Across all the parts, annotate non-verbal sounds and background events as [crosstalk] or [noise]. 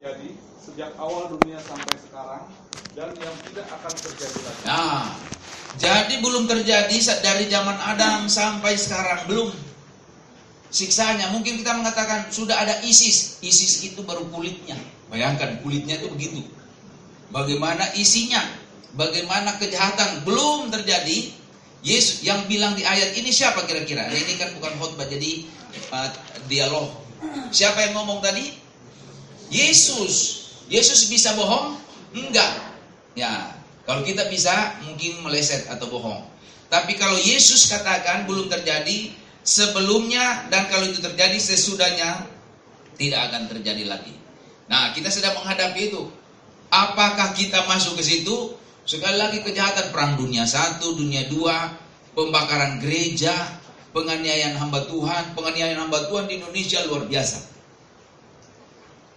Jadi sejak awal dunia sampai sekarang dan yang tidak akan terjadi lagi. Nah, jadi belum terjadi dari zaman Adam sampai sekarang belum. Siksanya mungkin kita mengatakan sudah ada ISIS. ISIS itu baru kulitnya. Bayangkan kulitnya itu begitu. Bagaimana isinya? Bagaimana kejahatan belum terjadi? Yesus yang bilang di ayat ini siapa kira-kira? Ini kan bukan khotbah jadi uh, dialog. Siapa yang ngomong tadi? Yesus. Yesus bisa bohong? Enggak. Ya, kalau kita bisa mungkin meleset atau bohong. Tapi kalau Yesus katakan belum terjadi sebelumnya dan kalau itu terjadi sesudahnya tidak akan terjadi lagi. Nah, kita sedang menghadapi itu. Apakah kita masuk ke situ? Sekali lagi kejahatan perang dunia satu, dunia dua, pembakaran gereja, penganiayaan hamba Tuhan, penganiayaan hamba Tuhan di Indonesia luar biasa.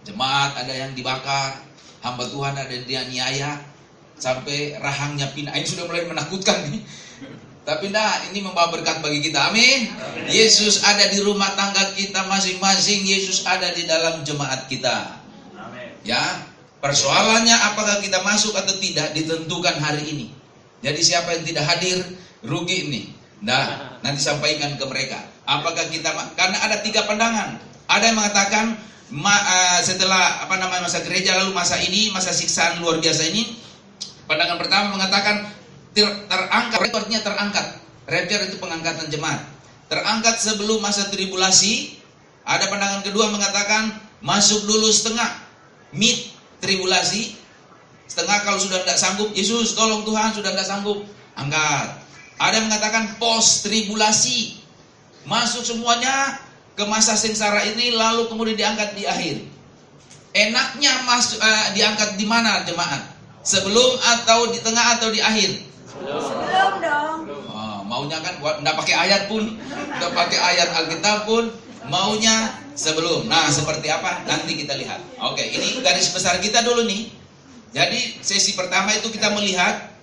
Jemaat ada yang dibakar, hamba Tuhan ada yang dianiaya, sampai rahangnya pindah. Ini sudah mulai menakutkan nih. Tapi nah, ini membawa berkat bagi kita. Amin. Yesus ada di rumah tangga kita masing-masing. Yesus ada di dalam jemaat kita. Amin. Ya, persoalannya apakah kita masuk atau tidak ditentukan hari ini. Jadi siapa yang tidak hadir rugi ini. Nah, nanti sampaikan ke mereka. Apakah kita karena ada tiga pandangan. Ada yang mengatakan ma, uh, setelah apa namanya masa gereja lalu masa ini masa siksaan luar biasa ini pandangan pertama mengatakan ter, terangkat artinya terangkat. Rapture itu pengangkatan jemaat. Terangkat sebelum masa tribulasi. Ada pandangan kedua mengatakan masuk dulu setengah mid tribulasi. Setengah kalau sudah tidak sanggup Yesus tolong Tuhan sudah tidak sanggup. Angkat. Ada yang mengatakan post tribulasi masuk semuanya ke masa sengsara ini lalu kemudian diangkat di akhir. Enaknya masuk uh, diangkat di mana jemaat? Sebelum atau di tengah atau di akhir? Sebelum dong. Oh, maunya kan tidak pakai ayat pun, tidak pakai ayat Alkitab pun, maunya sebelum. Nah, seperti apa? Nanti kita lihat. Oke, ini garis besar kita dulu nih. Jadi sesi pertama itu kita melihat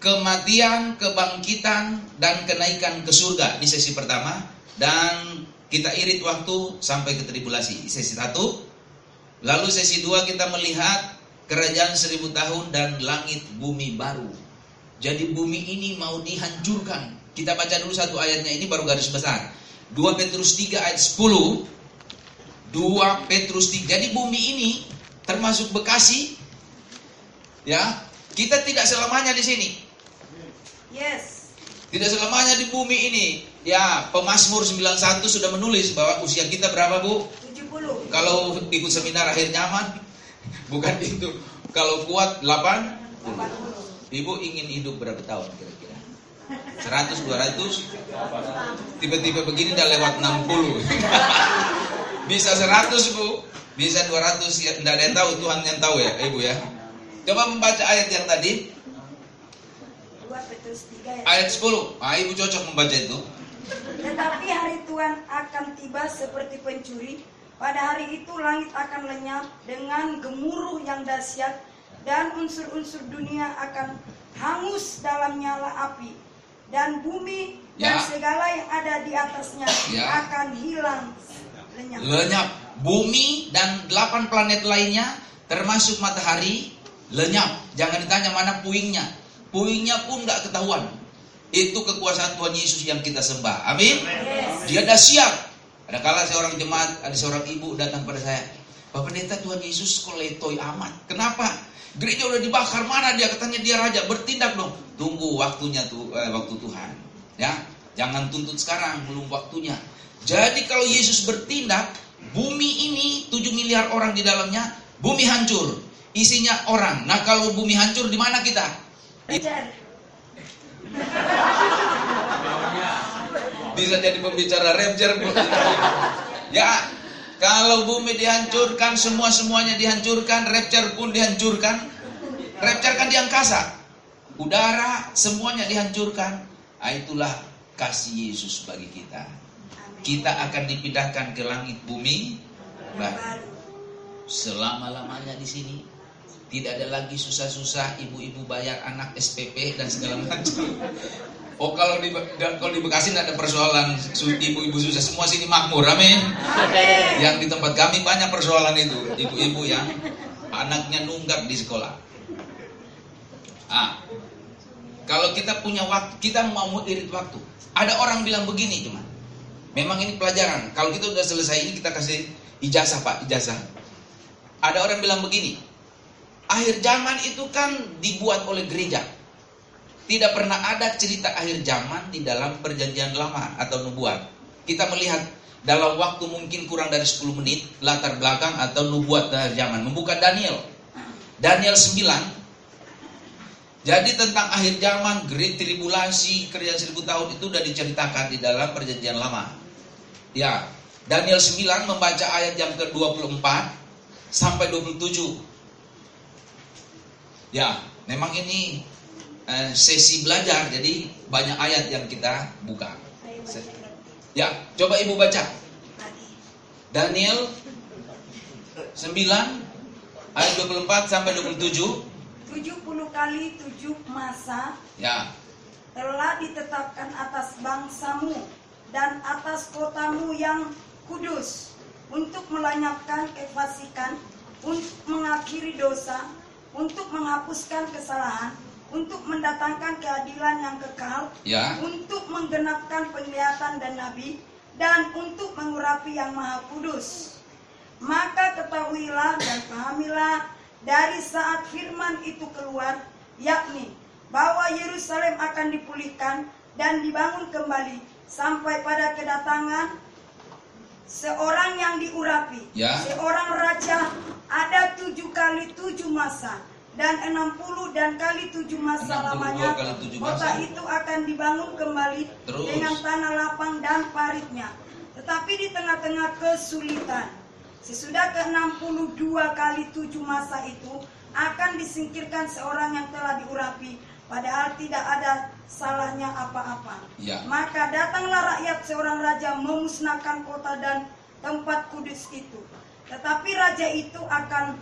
kematian, kebangkitan, dan kenaikan ke surga di sesi pertama. Dan kita irit waktu sampai ke tribulasi. Sesi satu. Lalu sesi dua kita melihat kerajaan seribu tahun dan langit bumi baru. Jadi bumi ini mau dihancurkan. Kita baca dulu satu ayatnya ini baru garis besar. 2 Petrus 3 ayat 10. 2 Petrus 3. Jadi bumi ini termasuk Bekasi. Ya, kita tidak selamanya di sini. Yes. Tidak selamanya di bumi ini. Ya, Pemasmur 91 sudah menulis bahwa usia kita berapa, Bu? 70. Kalau ikut seminar akhir nyaman, bukan itu. Kalau kuat 8? 80. Ibu ingin hidup berapa tahun kira-kira? 100, 200? Tiba-tiba begini udah lewat 60. [laughs] Bisa 100, Bu. Bisa 200, ya, tidak ada yang tahu, Tuhan yang tahu ya, Ibu ya. Coba membaca ayat yang tadi. Ayat 10. Ah, ibu cocok membaca itu. Tetapi hari Tuhan akan tiba seperti pencuri. Pada hari itu langit akan lenyap dengan gemuruh yang dahsyat dan unsur-unsur dunia akan hangus dalam nyala api dan bumi ya. dan segala yang ada di atasnya ya. akan hilang lenyap. Lenyap. Bumi dan delapan planet lainnya termasuk matahari lenyap. Jangan ditanya mana puingnya. Puingnya pun nggak ketahuan. Itu kekuasaan Tuhan Yesus yang kita sembah. Amin. Dia dah siap. Ada kala seorang jemaat, ada seorang ibu datang pada saya. Bapak Pendeta Tuhan Yesus kok letoy amat. Kenapa? Gereja udah dibakar mana dia katanya dia raja bertindak dong. Tunggu waktunya tuh eh, waktu Tuhan. Ya, jangan tuntut sekarang belum waktunya. Jadi kalau Yesus bertindak, bumi ini 7 miliar orang di dalamnya, bumi hancur. Isinya orang. Nah, kalau bumi hancur di mana kita? Bisa jadi pembicara rapture. ya, kalau bumi dihancurkan, semua-semuanya dihancurkan, rapture pun dihancurkan. Rapture kan di angkasa. Udara, semuanya dihancurkan. Nah, itulah kasih Yesus bagi kita. Kita akan dipindahkan ke langit bumi. Selama-lamanya di sini tidak ada lagi susah-susah ibu-ibu bayar anak SPP dan segala macam. Oh kalau di kalau di Bekasi tidak ada persoalan ibu-ibu susah semua sini makmur, amin. Yang di tempat kami banyak persoalan itu ibu-ibu yang anaknya nunggak di sekolah. Ah, kalau kita punya waktu, kita mau irit waktu. Ada orang bilang begini cuma, memang ini pelajaran. Kalau kita udah selesai ini kita kasih ijazah pak, ijazah. Ada orang bilang begini, akhir zaman itu kan dibuat oleh gereja. Tidak pernah ada cerita akhir zaman di dalam perjanjian lama atau nubuat. Kita melihat dalam waktu mungkin kurang dari 10 menit latar belakang atau nubuat akhir zaman. Membuka Daniel. Daniel 9. Jadi tentang akhir zaman, great tribulasi, kerjaan seribu tahun itu sudah diceritakan di dalam perjanjian lama. Ya, Daniel 9 membaca ayat yang ke-24 sampai 27. Ya, memang ini eh, sesi belajar, jadi banyak ayat yang kita buka. Ya, coba ibu baca. Daniel 9 ayat 24 sampai 27. 70 kali 7 masa Ya, telah ditetapkan atas bangsamu dan atas kotamu yang kudus untuk melenyapkan kefasikan, untuk mengakhiri dosa, untuk menghapuskan kesalahan, untuk mendatangkan keadilan yang kekal, ya. untuk menggenapkan penglihatan dan nabi, dan untuk mengurapi yang maha kudus. Maka ketahuilah dan pahamilah dari saat firman itu keluar, yakni bahwa Yerusalem akan dipulihkan dan dibangun kembali sampai pada kedatangan seorang yang diurapi, Ya. seorang raja ada tujuh kali tujuh masa dan enam puluh dan kali tujuh masa 62 lamanya kota itu akan dibangun kembali Terus. dengan tanah lapang dan paritnya tetapi di tengah-tengah kesulitan sesudah ke-62 kali tujuh masa itu akan disingkirkan seorang yang telah diurapi padahal tidak ada salahnya apa-apa Ya. maka datanglah rakyat seorang raja memusnahkan kota dan tempat kudus itu tetapi raja itu akan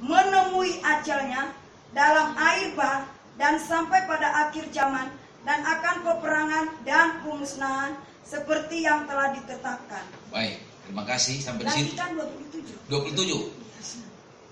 menemui ajalnya dalam air bah dan sampai pada akhir zaman dan akan peperangan dan pemusnahan seperti yang telah ditetapkan. Baik, terima kasih sampai di situ. kan 27. 27.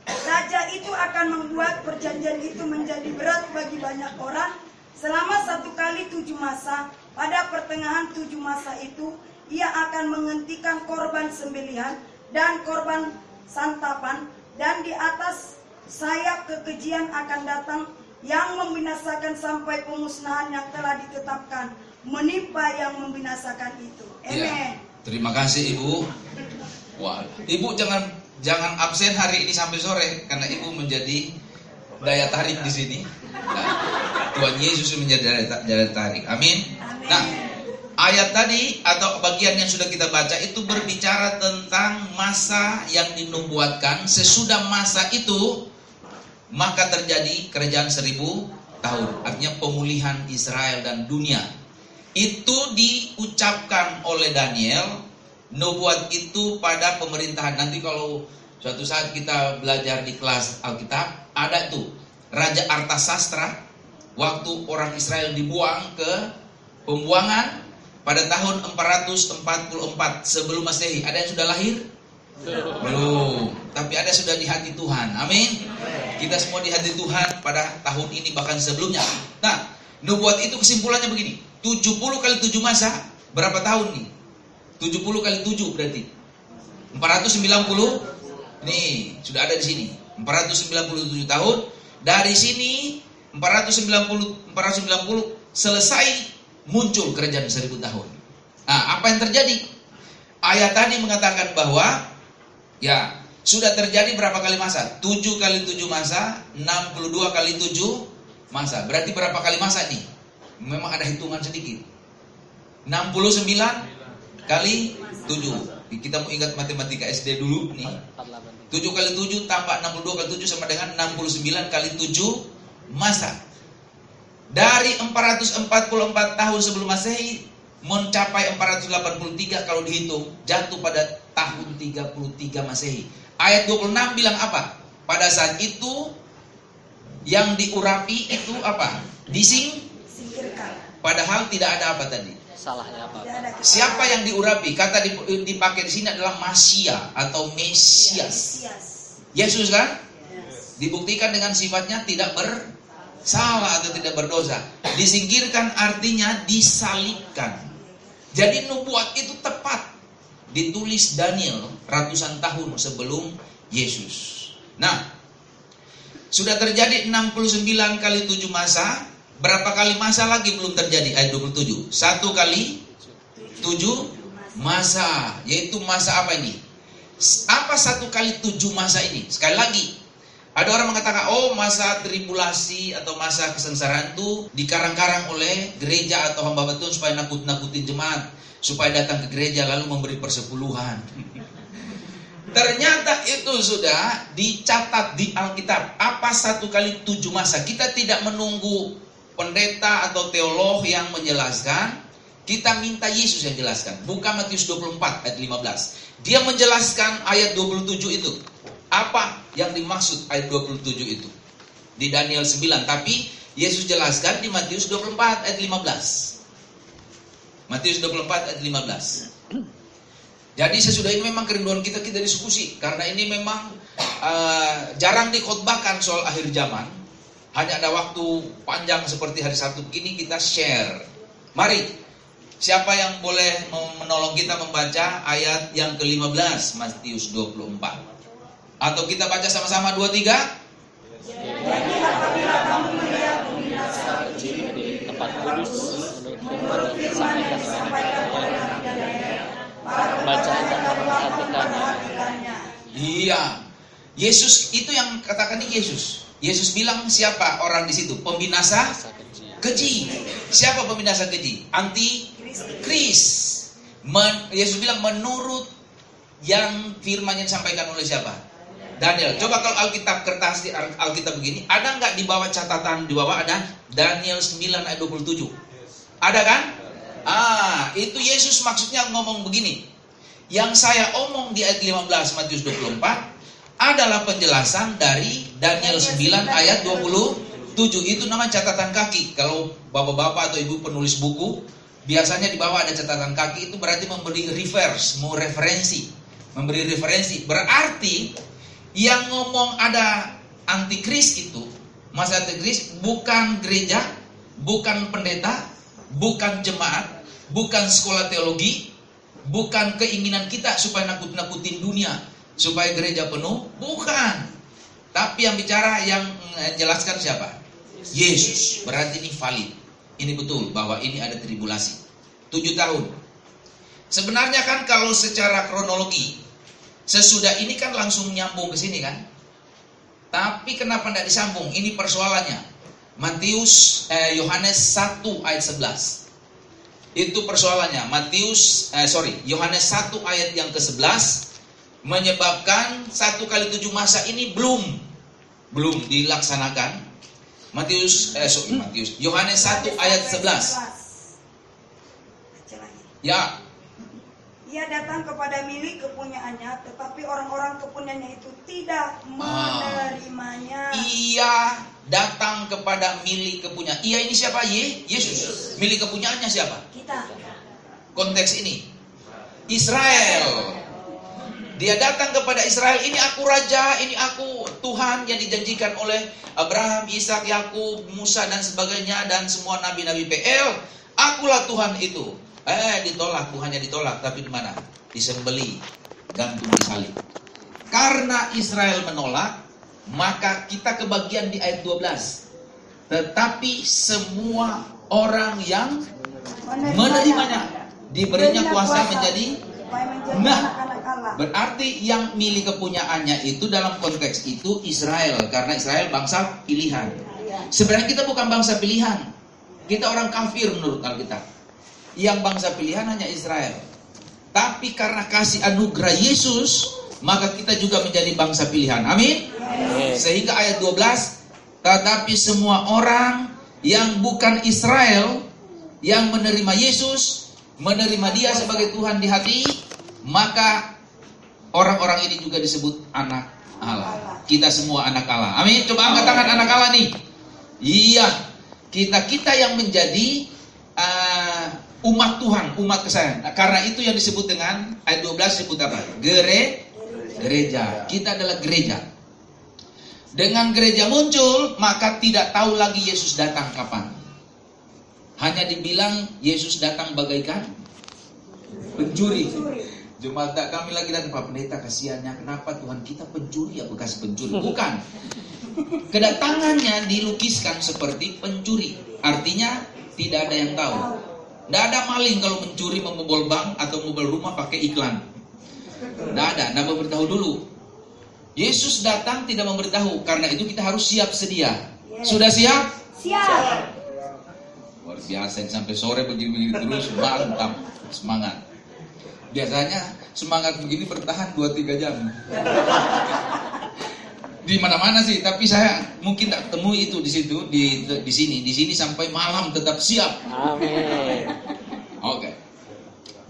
Raja itu akan membuat perjanjian itu menjadi berat bagi banyak orang selama satu kali tujuh masa. Pada pertengahan tujuh masa itu, ia akan menghentikan korban sembelihan dan korban santapan dan di atas sayap kekejian akan datang yang membinasakan sampai pemusnahan yang telah ditetapkan menimpa yang membinasakan itu. Ya. Terima kasih Ibu. Wah, Ibu jangan jangan absen hari ini sampai sore karena Ibu menjadi daya tarik di sini. Nah, Tuhan Yesus menjadi daya, ta- daya tarik. Amin. Amin. Nah, ayat tadi atau bagian yang sudah kita baca itu berbicara tentang masa yang dinubuatkan. Sesudah masa itu maka terjadi kerajaan seribu tahun. Artinya pemulihan Israel dan dunia. Itu diucapkan oleh Daniel. Nubuat itu pada pemerintahan. Nanti kalau suatu saat kita belajar di kelas Alkitab, ada tuh Raja Artasastra. Waktu orang Israel dibuang ke pembuangan pada tahun 444 sebelum Masehi. Ada yang sudah lahir? Belum. Tapi ada sudah di hati Tuhan. Amin. Kita semua di hati Tuhan pada tahun ini bahkan sebelumnya. Nah, nubuat itu kesimpulannya begini. 70 kali 7 masa berapa tahun nih? 70 kali 7 berarti 490 nih sudah ada di sini 497 tahun dari sini 490 490 selesai muncul kerajaan seribu tahun. Nah apa yang terjadi? Ayat tadi mengatakan bahwa ya sudah terjadi berapa kali masa? 7 kali 7 masa 62 kali 7 masa. Berarti berapa kali masa nih memang ada hitungan sedikit. 69 kali 7 kita mau ingat matematika SD dulu nih. 7 kali 7 tambah 62 kali 7 sama dengan 69 kali 7 masa dari 444 tahun sebelum masehi mencapai 483 kalau dihitung jatuh pada tahun 33 masehi ayat 26 bilang apa pada saat itu yang diurapi itu apa dising Singkirkan. Padahal tidak ada apa tadi? Salahnya apa? Tidak ada Siapa yang diurapi? Kata dip- dipakai di sini adalah Masia atau Mesias. Yes. Yesus kan? Dibuktikan dengan sifatnya tidak bersalah atau tidak berdosa. Disingkirkan artinya disalibkan. Jadi nubuat itu tepat ditulis Daniel ratusan tahun sebelum Yesus. Nah, sudah terjadi 69 kali 7 masa. Berapa kali masa lagi belum terjadi? Ayat 27. Satu kali 7 masa. Yaitu masa apa ini? Apa satu kali 7 masa ini? Sekali lagi. Ada orang mengatakan, oh masa tribulasi atau masa kesengsaraan itu dikarang-karang oleh gereja atau hamba betul supaya nakut-nakutin jemaat. Supaya datang ke gereja lalu memberi persepuluhan. Ternyata itu sudah dicatat di Alkitab. Apa satu kali tujuh masa? Kita tidak menunggu pendeta atau teolog yang menjelaskan. Kita minta Yesus yang jelaskan. Buka Matius 24 ayat 15. Dia menjelaskan ayat 27 itu. Apa yang dimaksud ayat 27 itu? Di Daniel 9. Tapi Yesus jelaskan di Matius 24 ayat 15. Matius 24 ayat 15. Jadi sesudah ini memang kerinduan kita kita diskusi karena ini memang uh, jarang dikhotbahkan soal akhir zaman. Hanya ada waktu panjang seperti hari Sabtu begini kita share. Mari, siapa yang boleh menolong kita membaca ayat yang ke-15 Matius 24? Atau kita baca sama-sama 2 3? Jadi apabila kamu melihat pembinaan di tempat kudus menurut firman firman yang disampaikan oleh Nabi Daniel, para Baca dan pembacanya memperhatikannya. memperhatikannya. Iya. Yesus itu yang katakan ini Yesus. Yesus bilang siapa orang di situ? Pembinasa keji. Siapa pembinasa keji? Anti. Kris. Yesus bilang menurut yang firman yang disampaikan oleh siapa? Daniel. Coba kalau Alkitab kertas di Al- Alkitab begini, ada nggak di bawah catatan di bawah ada Daniel 9 ayat 27? Ada kan? Ah, itu Yesus maksudnya ngomong begini. Yang saya omong di ayat 15 Matius 24 adalah penjelasan dari Daniel 9 ayat 27. Itu nama catatan kaki. Kalau bapak-bapak atau ibu penulis buku, biasanya di bawah ada catatan kaki itu berarti memberi reverse, mau referensi. Memberi referensi. Berarti yang ngomong ada antikris itu, masa antikris bukan gereja, bukan pendeta, bukan jemaat, bukan sekolah teologi, bukan keinginan kita supaya nakut-nakutin dunia, supaya gereja penuh, bukan. Tapi yang bicara yang jelaskan siapa? Yesus. Berarti ini valid. Ini betul bahwa ini ada tribulasi. Tujuh tahun. Sebenarnya kan kalau secara kronologi, sesudah ini kan langsung nyambung ke sini kan? Tapi kenapa tidak disambung? Ini persoalannya. Matius eh, Yohanes 1 ayat 11. Itu persoalannya. Matius eh, sorry, Yohanes 1 ayat yang ke-11 menyebabkan satu kali tujuh masa ini belum belum dilaksanakan. Matius eh sorry, Matius Yohanes 1 ayat 11. Baca lagi. Ya, Ia datang kepada milik kepunyaannya, tetapi orang-orang kepunyaannya itu tidak Ah. menerimanya. ia datang kepada milik kepunyaan. Ia ini siapa? Ye? Yesus. Milik kepunyaannya siapa? Kita. Konteks ini Israel. Dia datang kepada Israel, ini aku raja, ini aku Tuhan yang dijanjikan oleh Abraham, Ishak, Yakub, Musa dan sebagainya dan semua nabi-nabi PL. Akulah Tuhan itu. Eh, ditolak, Tuhannya ditolak, tapi di mana? Disembeli, gantung di salib. Karena Israel menolak, maka kita kebagian di ayat 12. Tetapi semua orang yang menerimanya diberinya kuasa menjadi Nah. Berarti yang milik kepunyaannya itu dalam konteks itu Israel karena Israel bangsa pilihan. Iya. Sebenarnya kita bukan bangsa pilihan. Kita orang kafir menurut Alkitab. Yang bangsa pilihan hanya Israel. Tapi karena kasih anugerah Yesus, maka kita juga menjadi bangsa pilihan. Amin. Sehingga ayat 12, tetapi semua orang yang bukan Israel yang menerima Yesus, menerima Dia sebagai Tuhan di hati, maka orang-orang ini juga disebut anak Allah. Kita semua anak Allah. Amin. Coba angkat tangan anak Allah nih. Iya, kita kita yang menjadi umat Tuhan, umat kesayangan. Nah, karena itu yang disebut dengan ayat 12 disebut apa? Gere, gereja. Kita adalah gereja. Dengan gereja muncul, maka tidak tahu lagi Yesus datang kapan. Hanya dibilang Yesus datang bagaikan pencuri. Jumat kami lagi datang Pak Pendeta kasihannya kenapa Tuhan kita pencuri ya bekas pencuri bukan kedatangannya dilukiskan seperti pencuri artinya tidak ada yang tahu tidak ada maling kalau mencuri membobol bank atau membobol rumah pakai iklan. Tidak ada tidak memberitahu dulu. Yesus datang tidak memberitahu karena itu kita harus siap sedia. Sudah siap? Siap. luar biasa sampai sore begini-begini terus mantap semangat. Biasanya semangat begini bertahan 2-3 jam di mana-mana sih tapi saya mungkin tak ketemu itu di situ di di sini di sini sampai malam tetap siap. Amin. [laughs] oke.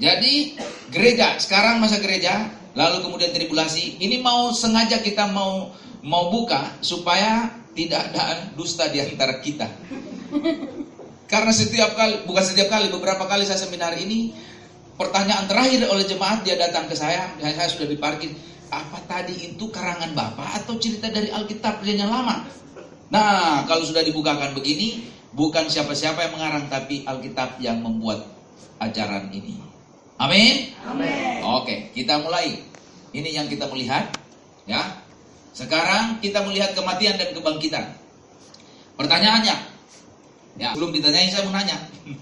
Jadi gereja sekarang masa gereja lalu kemudian tribulasi ini mau sengaja kita mau mau buka supaya tidak ada dusta di antara kita. Karena setiap kali bukan setiap kali beberapa kali saya seminar ini pertanyaan terakhir oleh jemaat dia datang ke saya dan saya sudah diparkir apa tadi itu karangan Bapak atau cerita dari Alkitab yang lama? Nah, kalau sudah dibukakan begini, bukan siapa-siapa yang mengarang, tapi Alkitab yang membuat ajaran ini. Amin. Amin. Oke, kita mulai. Ini yang kita melihat, ya. Sekarang kita melihat kematian dan kebangkitan. Pertanyaannya, ya, belum ditanyai saya mau nanya. [laughs]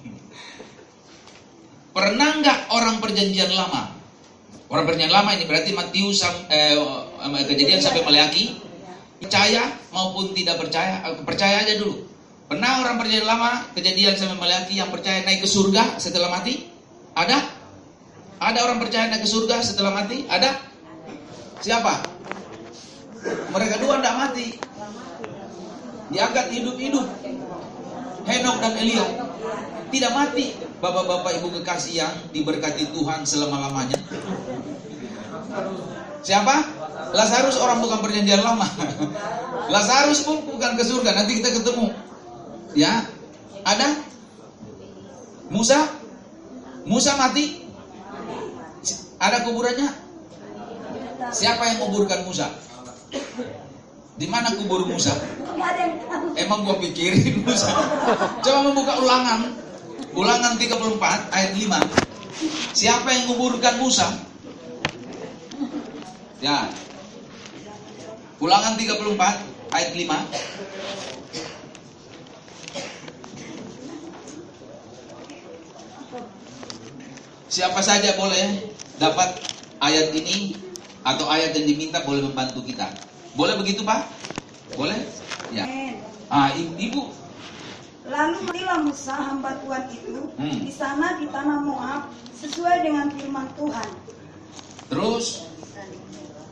Pernah nggak orang perjanjian lama Orang perjanjian lama ini berarti Matius eh, kejadian sampai Maleaki percaya maupun tidak percaya, eh, percaya aja dulu. Pernah orang perjanjian lama kejadian sampai Maleaki yang percaya naik ke surga setelah mati? Ada? Ada orang percaya naik ke surga setelah mati? Ada? Siapa? Mereka dua tidak mati. Diangkat hidup-hidup. Henok dan Elia tidak mati. Bapak-bapak ibu kekasih yang diberkati Tuhan selama-lamanya. Siapa? Lazarus orang bukan perjanjian lama. [laughs] Lazarus pun bukan ke surga. Nanti kita ketemu. Ya, ada? Musa? Musa mati? Ada kuburannya? Siapa yang kuburkan Musa? Di mana kubur Musa? Emang gua pikirin Musa. Coba membuka ulangan. Ulangan 34 ayat 5. Siapa yang kuburkan Musa? Ya. Ulangan 34 ayat 5. Siapa saja boleh dapat ayat ini atau ayat yang diminta boleh membantu kita. Boleh begitu Pak? Boleh? Ya. Ah, ibu. Lalu matilah Musa hamba Tuhan itu Hmm. di sana di tanah Moab sesuai dengan firman Tuhan. Terus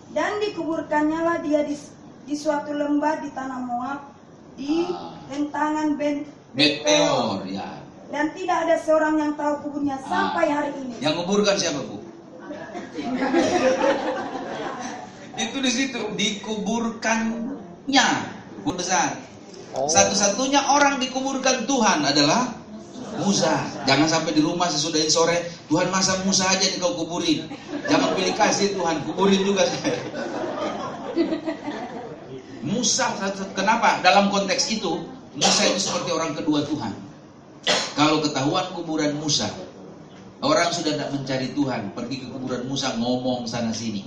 Dan dikuburkannya lah dia di, di suatu lembah di tanah Moab di Ah. tentangan Ben Bet Peor ya. Dan tidak ada seorang yang tahu kuburnya sampai hari ini. Yang kuburkan siapa bu? [laughs] Itu di situ dikuburkannya kubur besar. Oh. Satu-satunya orang dikuburkan Tuhan adalah Musa. Jangan sampai di rumah sesudah ini sore Tuhan masa Musa aja nih kau kuburin. Jangan pilih kasih Tuhan kuburin juga saya. [laughs] Musa kenapa? Dalam konteks itu Musa itu seperti orang kedua Tuhan. Kalau ketahuan kuburan Musa, orang sudah tidak mencari Tuhan, pergi ke kuburan Musa ngomong sana sini,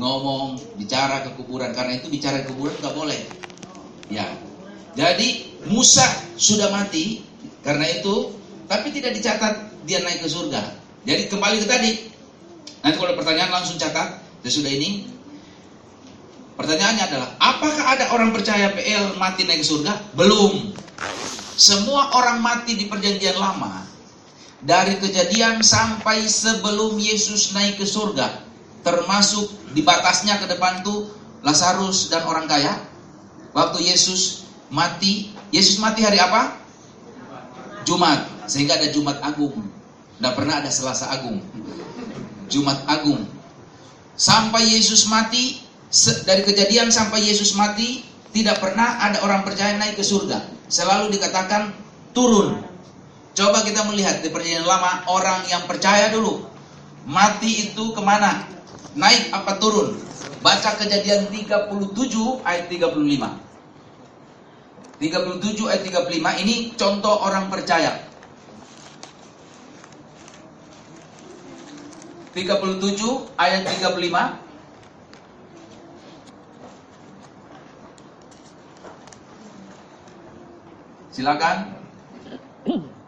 ngomong bicara ke kuburan karena itu bicara ke kuburan nggak boleh. Ya, jadi Musa sudah mati karena itu, tapi tidak dicatat dia naik ke surga. Jadi kembali ke tadi. Nanti kalau ada pertanyaan langsung catat. Sesudah ini, pertanyaannya adalah, apakah ada orang percaya PL mati naik ke surga? Belum. Semua orang mati di perjanjian lama dari kejadian sampai sebelum Yesus naik ke surga, termasuk di batasnya ke depan tuh Lazarus dan orang kaya. Waktu Yesus mati, Yesus mati hari apa? Jumat, sehingga ada Jumat Agung. Tidak pernah ada Selasa Agung. Jumat Agung. Sampai Yesus mati, dari kejadian sampai Yesus mati, tidak pernah ada orang percaya naik ke surga. Selalu dikatakan turun. Coba kita melihat di perjanjian lama orang yang percaya dulu. Mati itu ke mana? Naik apa turun? Baca kejadian 37 ayat 35. 37 ayat 35 ini contoh orang percaya. 37 ayat 35 Silakan.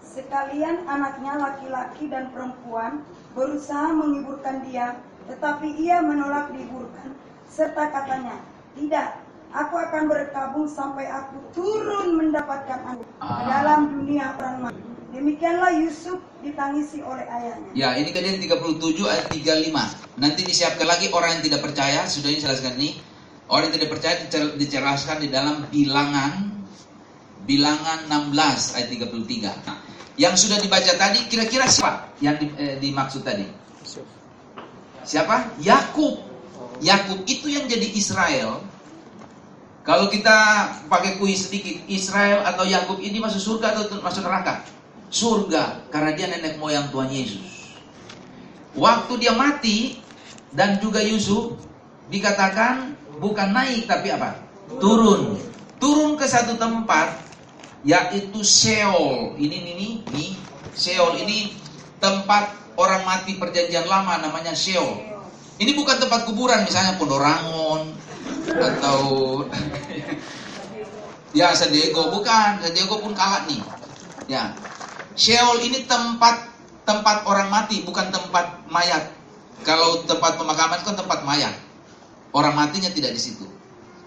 Sekalian anaknya laki-laki dan perempuan berusaha menghiburkan dia, tetapi ia menolak dihiburkan, serta katanya, tidak, aku akan berkabung sampai aku turun mendapatkan anak Ah. dalam dunia orang mati. Demikianlah Yusuf ditangisi oleh ayahnya. Ya, ini kejadian 37 ayat 35. Nanti disiapkan lagi orang yang tidak percaya, sudah dijelaskan ini. Orang yang tidak percaya dicer- dicerahkan di dalam bilangan bilangan 16 ayat 33. Nah, yang sudah dibaca tadi kira-kira siapa yang di- eh, dimaksud tadi? Yusuf. Siapa? Yakub. Yakub itu yang jadi Israel. Kalau kita pakai kuis sedikit, Israel atau Yakub ini masuk surga atau masuk neraka? Surga, karena dia nenek moyang Tuhan Yesus. Waktu dia mati dan juga Yusuf dikatakan bukan naik tapi apa? Turun. Turun ke satu tempat yaitu Seol. Ini ini ini, ini Seol ini tempat orang mati perjanjian lama namanya Seol. Ini bukan tempat kuburan misalnya Pondorangon atau ya San Diego bukan, San Diego pun kalah nih. Ya. Sheol ini tempat tempat orang mati, bukan tempat mayat. Kalau tempat pemakaman kan tempat mayat. Orang matinya tidak di situ.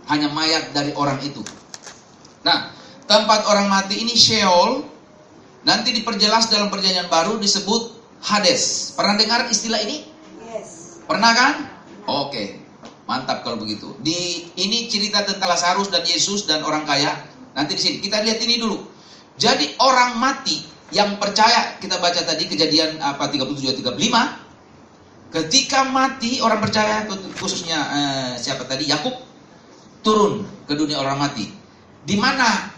Hanya mayat dari orang itu. Nah, tempat orang mati ini Sheol nanti diperjelas dalam perjanjian baru disebut Hades. Pernah dengar istilah ini? Yes. Pernah kan? Oke. Mantap kalau begitu. Di ini cerita tentang Lazarus dan Yesus dan orang kaya. Nanti di sini kita lihat ini dulu. Jadi orang mati yang percaya kita baca tadi kejadian apa 37 35 ketika mati orang percaya khususnya eh, siapa tadi Yakub turun ke dunia orang mati. Di mana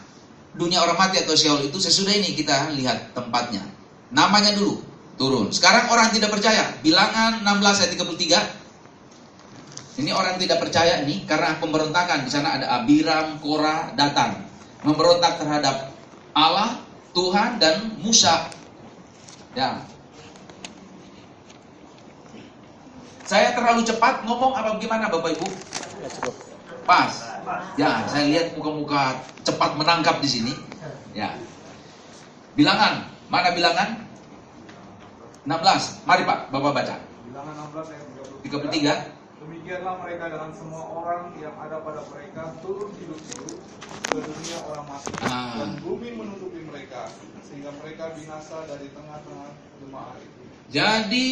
dunia orang mati atau Sheol itu sesudah ini kita lihat tempatnya. Namanya dulu turun. Sekarang orang tidak percaya. Bilangan 16 ayat 33. Ini orang tidak percaya ini karena pemberontakan. Di sana ada Abiram, Korah datang memberontak terhadap Allah, Tuhan dan Musa. Ya. Saya terlalu cepat ngomong apa gimana Bapak Ibu? Ya cukup. Pas. Ya, saya lihat muka-muka cepat menangkap di sini. Ya. Bilangan, mana bilangan? 16. Mari Pak, Bapak baca. Bilangan 16 ayat 33. Demikianlah mereka dengan semua orang yang ada pada mereka turun hidup-hidup ke dunia orang mati Ah. dan bumi menutupi mereka sehingga mereka binasa dari tengah-tengah jemaah itu. Jadi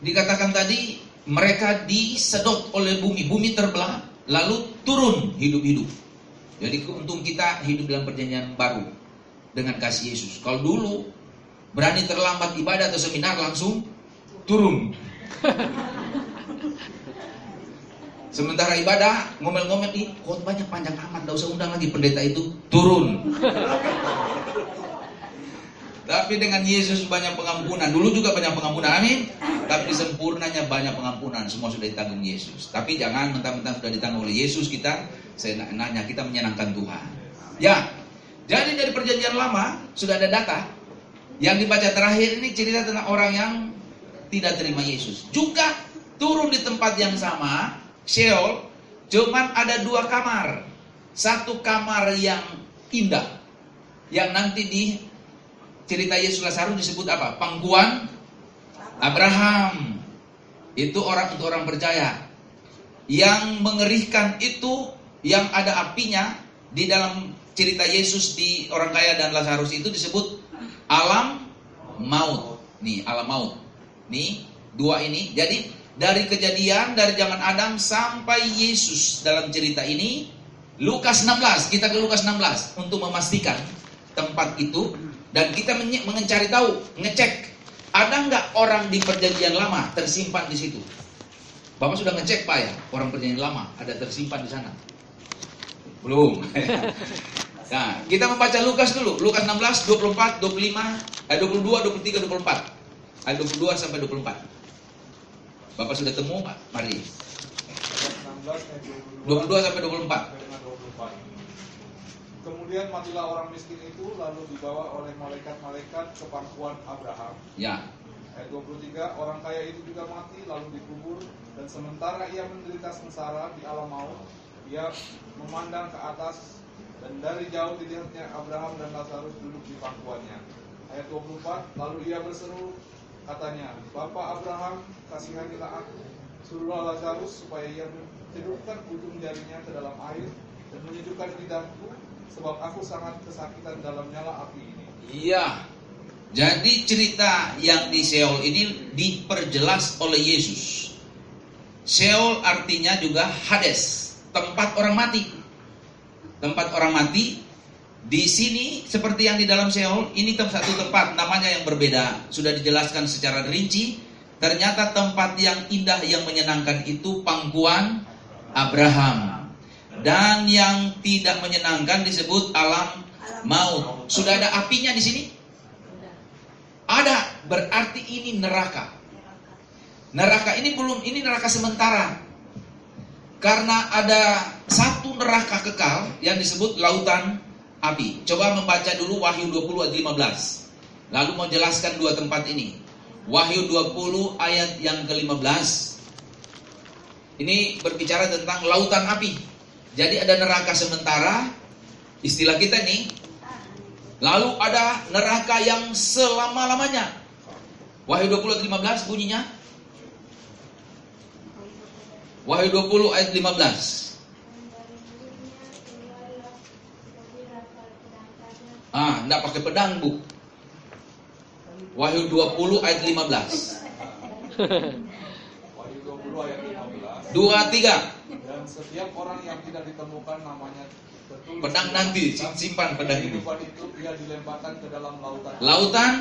dikatakan tadi mereka disedot oleh bumi, bumi terbelah, lalu turun hidup-hidup. Jadi keuntung kita hidup dalam perjanjian baru dengan kasih Yesus. Kalau dulu berani terlambat ibadah atau seminar langsung turun. [laughs] Sementara ibadah ngomel-ngomel ih khotbahnya panjang amat, enggak usah undang lagi pendeta itu turun. Tapi dengan Yesus banyak pengampunan. Dulu juga banyak pengampunan, amin. Tapi sempurnanya banyak pengampunan. Semua sudah ditanggung Yesus. Tapi jangan mentang-mentang sudah ditanggung oleh Yesus kita, saya na- nanya kita menyenangkan Tuhan. Ya, jadi dari perjanjian lama sudah ada data. Yang dibaca terakhir ini cerita tentang orang yang tidak terima Yesus. Juga turun di tempat yang sama, Sheol, cuman ada dua kamar. Satu kamar yang indah, yang nanti di cerita Yesus Lazarus disebut apa? Pangkuan Abraham. Itu orang untuk orang percaya. Yang mengerikan itu yang ada apinya di dalam cerita Yesus di orang kaya dan Lazarus itu disebut alam maut. Nih, alam maut. Nih, dua ini. Jadi dari kejadian dari zaman Adam sampai Yesus dalam cerita ini Lukas 16, kita ke Lukas 16 untuk memastikan tempat itu dan kita mencari tahu, ngecek ada nggak orang di perjanjian lama tersimpan di situ. Bapak sudah ngecek pak ya, orang perjanjian lama ada tersimpan di sana? Belum. [laughs] Nah, kita membaca Lukas dulu. Lukas 16, 24, 25, eh, 22, 23, 24. Ayat 22 sampai 24. Bapak sudah temu, Pak? Mari. Lukas 16 ayat 22 sampai 24. sampai dengan 24. Kemudian matilah orang miskin itu lalu dibawa oleh malaikat-malaikat ke pangkuan Abraham. Ya. Ayat 23, orang kaya itu juga mati lalu dikubur dan sementara ia menderita sengsara di alam maut, ia memandang ke atas dan dari jauh dilihatnya Abraham dan Lazarus duduk di pangkuannya. Ayat 24, lalu ia berseru katanya, Bapak Abraham, kasihanilah aku, suruhlah Lazarus supaya ia mencelupkan ujung jarinya ke dalam air dan menyejukkan lidahku, sebab aku sangat kesakitan dalam nyala api ini. Iya. Jadi cerita yang di Seol ini diperjelas oleh Yesus. Seol artinya juga Hades, tempat orang mati. Tempat orang mati di sini seperti yang di dalam Seol, ini satu tempat namanya yang berbeda. Sudah dijelaskan secara rinci. Ternyata tempat yang indah yang menyenangkan itu pangkuan Abraham. Dan yang tidak menyenangkan disebut alam maut. Sudah ada apinya di sini? Ada, berarti ini neraka. Neraka ini belum, ini neraka sementara. Karena ada satu neraka kekal yang disebut lautan api. Coba membaca dulu Wahyu 20 ayat 15. Lalu mau jelaskan dua tempat ini. Wahyu 20 ayat yang ke-15. Ini berbicara tentang lautan api. Jadi ada neraka sementara, istilah kita nih, Lalu ada neraka yang selama-lamanya. Wahyu 20 ayat 15 bunyinya. Wahyu 20 ayat 15. Enggak pakai pedang, Bu. Wahyu 20 ayat 15. Wahyu 20 ayat 15. 2 3. Dan setiap orang yang tidak ditemukan namanya tertulis Pedang nanti simpan pedang ini. itu dia dilemparkan ke dalam lautan. Lautan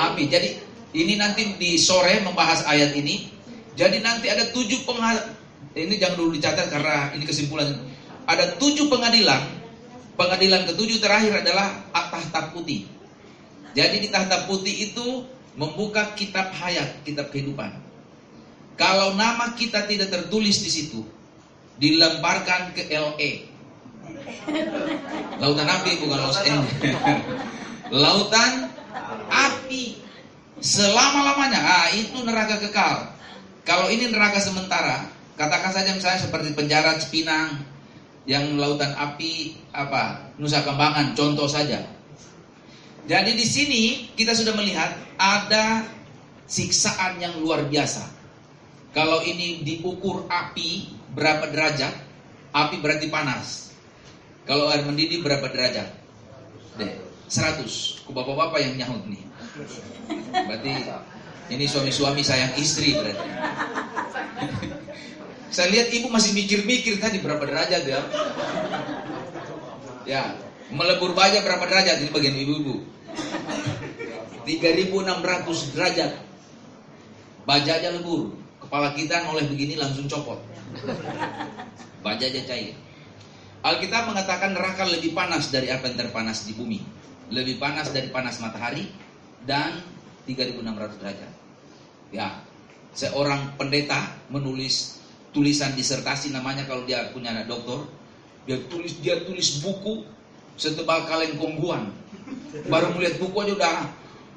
api. Jadi ini nanti di sore membahas ayat ini. Jadi nanti ada tujuh pengadilan. Ini jangan dulu dicatat karena ini kesimpulan. Ada tujuh pengadilan. Pengadilan ketujuh terakhir adalah tahta putih. Jadi di tahta putih itu membuka kitab hayat, kitab kehidupan. Kalau nama kita tidak tertulis di situ, dilemparkan ke LA. Lautan api bukan Los Angeles. Lautan api selama-lamanya. Ah, itu neraka kekal. Kalau ini neraka sementara, katakan saja misalnya seperti penjara Cipinang yang lautan api apa Nusa Kambangan contoh saja. Jadi di sini kita sudah melihat ada siksaan yang luar biasa. Kalau ini diukur api berapa derajat, api berarti panas. Kalau air mendidih berapa derajat? Deh, 100. Ku bapak-bapak yang nyahut nih. Berarti ini suami-suami sayang istri berarti. Saya lihat ibu masih mikir-mikir tadi berapa derajat ya. Ya, melebur baja berapa derajat ini bagian ibu-ibu. 3600 derajat. Baja aja lebur. Kepala kita noleh begini langsung copot. Baja aja cair. Alkitab mengatakan neraka lebih panas dari apa yang terpanas di bumi. Lebih panas dari panas matahari dan 3600 derajat. Ya, seorang pendeta menulis tulisan disertasi namanya kalau dia punya anak doktor, dia tulis dia tulis buku setebal kaleng kongguan. Baru melihat buku aja udah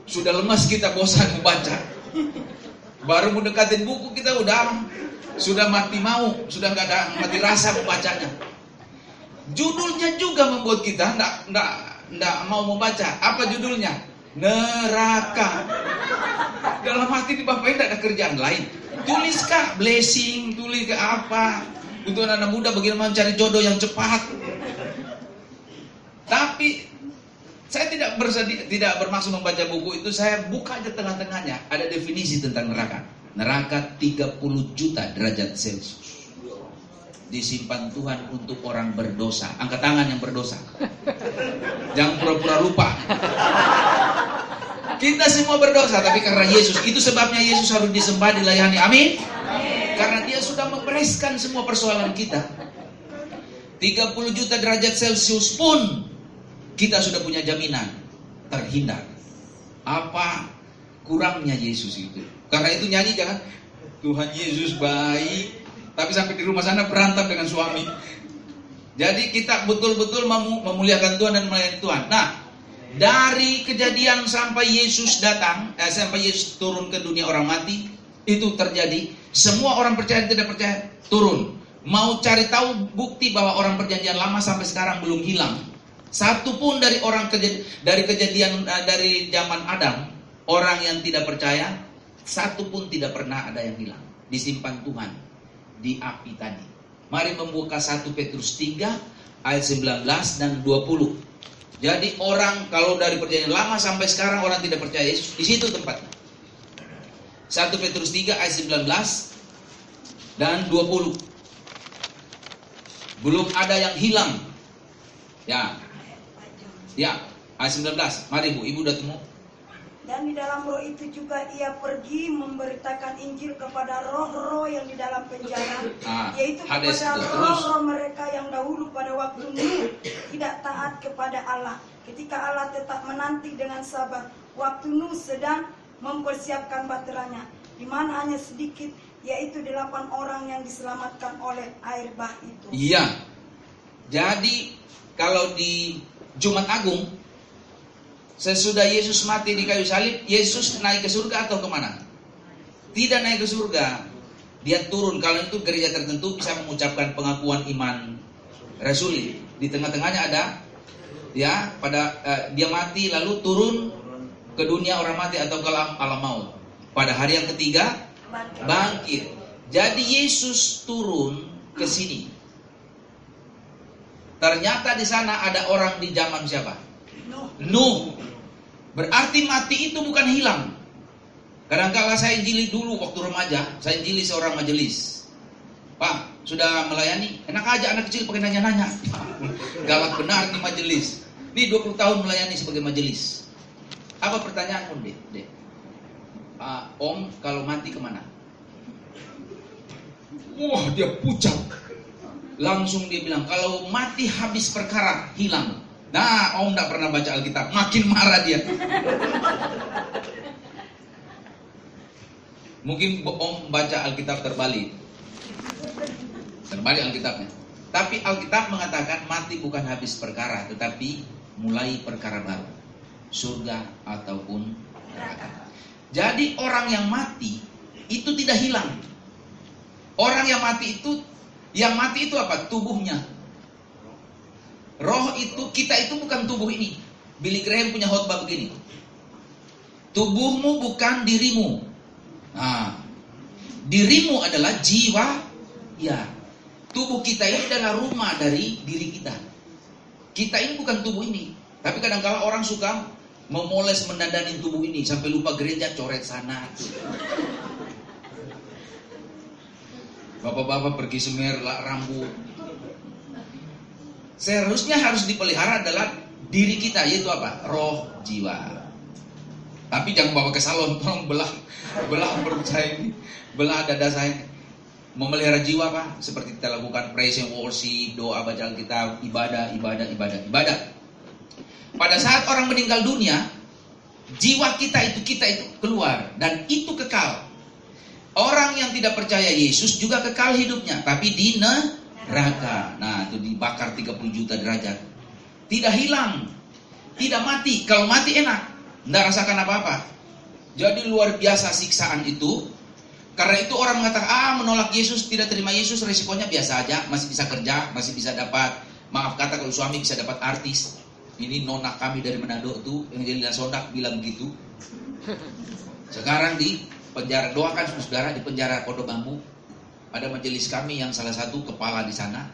sudah lemas kita bosan membaca. Baru mendekatin buku kita udah sudah mati mau, sudah nggak ada mati rasa membacanya. Judulnya juga membuat kita ndak ndak ndak mau membaca. Apa judulnya? Neraka. Dalam hati di bapak tidak ada kerjaan lain. Tuliskah blessing, tulis ke apa? Untuk anak, -anak muda bagaimana mencari jodoh yang cepat. Tapi saya tidak bersedia, tidak bermaksud membaca buku itu, saya buka aja tengah-tengahnya. Ada definisi tentang neraka. Neraka 30 juta derajat Celcius. Disimpan Tuhan untuk orang berdosa. Angkat tangan yang berdosa. Jangan pura-pura lupa. Kita semua berdosa, tapi karena Yesus, itu sebabnya Yesus harus disembah, dilayani. Amin. Karena dia sudah membereskan semua persoalan kita. 30 juta derajat Celcius pun kita sudah punya jaminan terhindar. Apa kurangnya Yesus itu? Karena itu nyanyi jangan Tuhan Yesus baik, tapi sampai di rumah sana berantem dengan suami. Jadi kita betul-betul memu- memuliakan Tuhan dan melayani Tuhan. Nah, dari kejadian sampai Yesus datang, eh, sampai Yesus turun ke dunia orang mati, itu terjadi. Semua orang percaya tidak percaya turun. Mau cari tahu bukti bahwa orang perjanjian lama sampai sekarang belum hilang. Satu pun dari orang kejadian, dari kejadian eh, dari zaman Adam, orang yang tidak percaya, satu pun tidak pernah ada yang hilang. Disimpan Tuhan di api tadi. Mari membuka 1 Petrus 3 ayat 19 dan 20. Jadi orang kalau dari perjanjian lama sampai sekarang orang tidak percaya Yesus, di situ tempatnya. 1 Petrus 3 ayat 19 dan 20. Belum ada yang hilang. Ya, ya, ayat 19. Mari Bu, Ibu udah temu. Dan di dalam roh itu juga ia pergi memberitakan Injil kepada roh-roh yang di dalam penjara, Ah, yaitu kepada roh-roh mereka yang dahulu pada waktu Nuh tidak taat kepada Allah. Ketika Allah tetap menanti dengan sabar, waktu Nuh sedang mempersiapkan baterainya, di mana hanya sedikit, yaitu delapan orang yang diselamatkan oleh air bah itu. Iya. Jadi kalau di Jumat Agung sesudah Yesus mati di kayu salib, Yesus naik ke surga atau ke mana? Tidak naik ke surga. Dia turun. Kalau itu gereja tertentu bisa mengucapkan pengakuan iman rasuli. Di tengah-tengahnya ada ya pada eh, dia mati lalu turun ke dunia orang mati atau ke alam, alam maut. Pada hari yang ketiga Bangkit. bangkit. Jadi Yesus turun ke sini. Ternyata di sana ada orang di zaman siapa? Nuh. Nuh. Berarti mati itu bukan hilang. Kadang-kala saya injili dulu waktu remaja, saya injili seorang majelis. Pak, sudah melayani? Enak aja anak kecil pakai nanya-nanya. [laughs] Galak benar nih majelis. Nih 20 tahun melayani sebagai majelis. Apa pertanyaanmu, Dek? Dek? Ah, om, kalau mati ke mana? Wah, dia pucat. Langsung dia bilang, kalau mati habis perkara, hilang. Nah, om tidak pernah baca Alkitab. Makin marah dia. Mungkin om baca Alkitab terbalik. Terbalik Alkitabnya. Tapi Alkitab mengatakan mati bukan habis perkara, tetapi mulai perkara baru. Surga ataupun neraka. Jadi orang yang mati itu tidak hilang. Orang yang mati itu yang mati itu apa? Tubuhnya. Roh itu kita itu bukan tubuh ini. Billy Graham punya khotbah begini. Tubuhmu bukan dirimu. Nah, dirimu adalah jiwa. Ya. Tubuh kita ini adalah rumah dari diri kita. Kita ini bukan tubuh ini. Tapi kadang-kala orang suka memoles mendandani tubuh ini sampai lupa gereja coret sana. Bapak-bapak pergi semer lah rambut. Seharusnya harus dipelihara adalah diri kita yaitu apa? Roh, jiwa. Tapi jangan bawa ke salon, [laughs] tolong belah belah perut saya ini, belah dada saya. Memelihara jiwa apa? Seperti kita lakukan praise and worship, doa baca Alkitab, ibadah, ibadah, ibadah, ibadah. Pada saat orang meninggal dunia, jiwa kita itu kita itu keluar dan itu kekal. Orang yang tidak percaya Yesus juga kekal hidupnya, tapi di neraka. Nah, itu dibakar 30 juta derajat. Tidak hilang, tidak mati. Kalau mati enak, tidak rasakan apa-apa. Jadi luar biasa siksaan itu. Karena itu orang mengatakan, ah menolak Yesus, tidak terima Yesus, resikonya biasa aja. Masih bisa kerja, masih bisa dapat, maaf kata kalau suami bisa dapat artis. Ini nona kami dari Manado tuh, yang jadi Sondak bilang begitu. Sekarang di penjara, doakan saudara di penjara Pondok Bambu. Ada majelis kami yang salah satu kepala di sana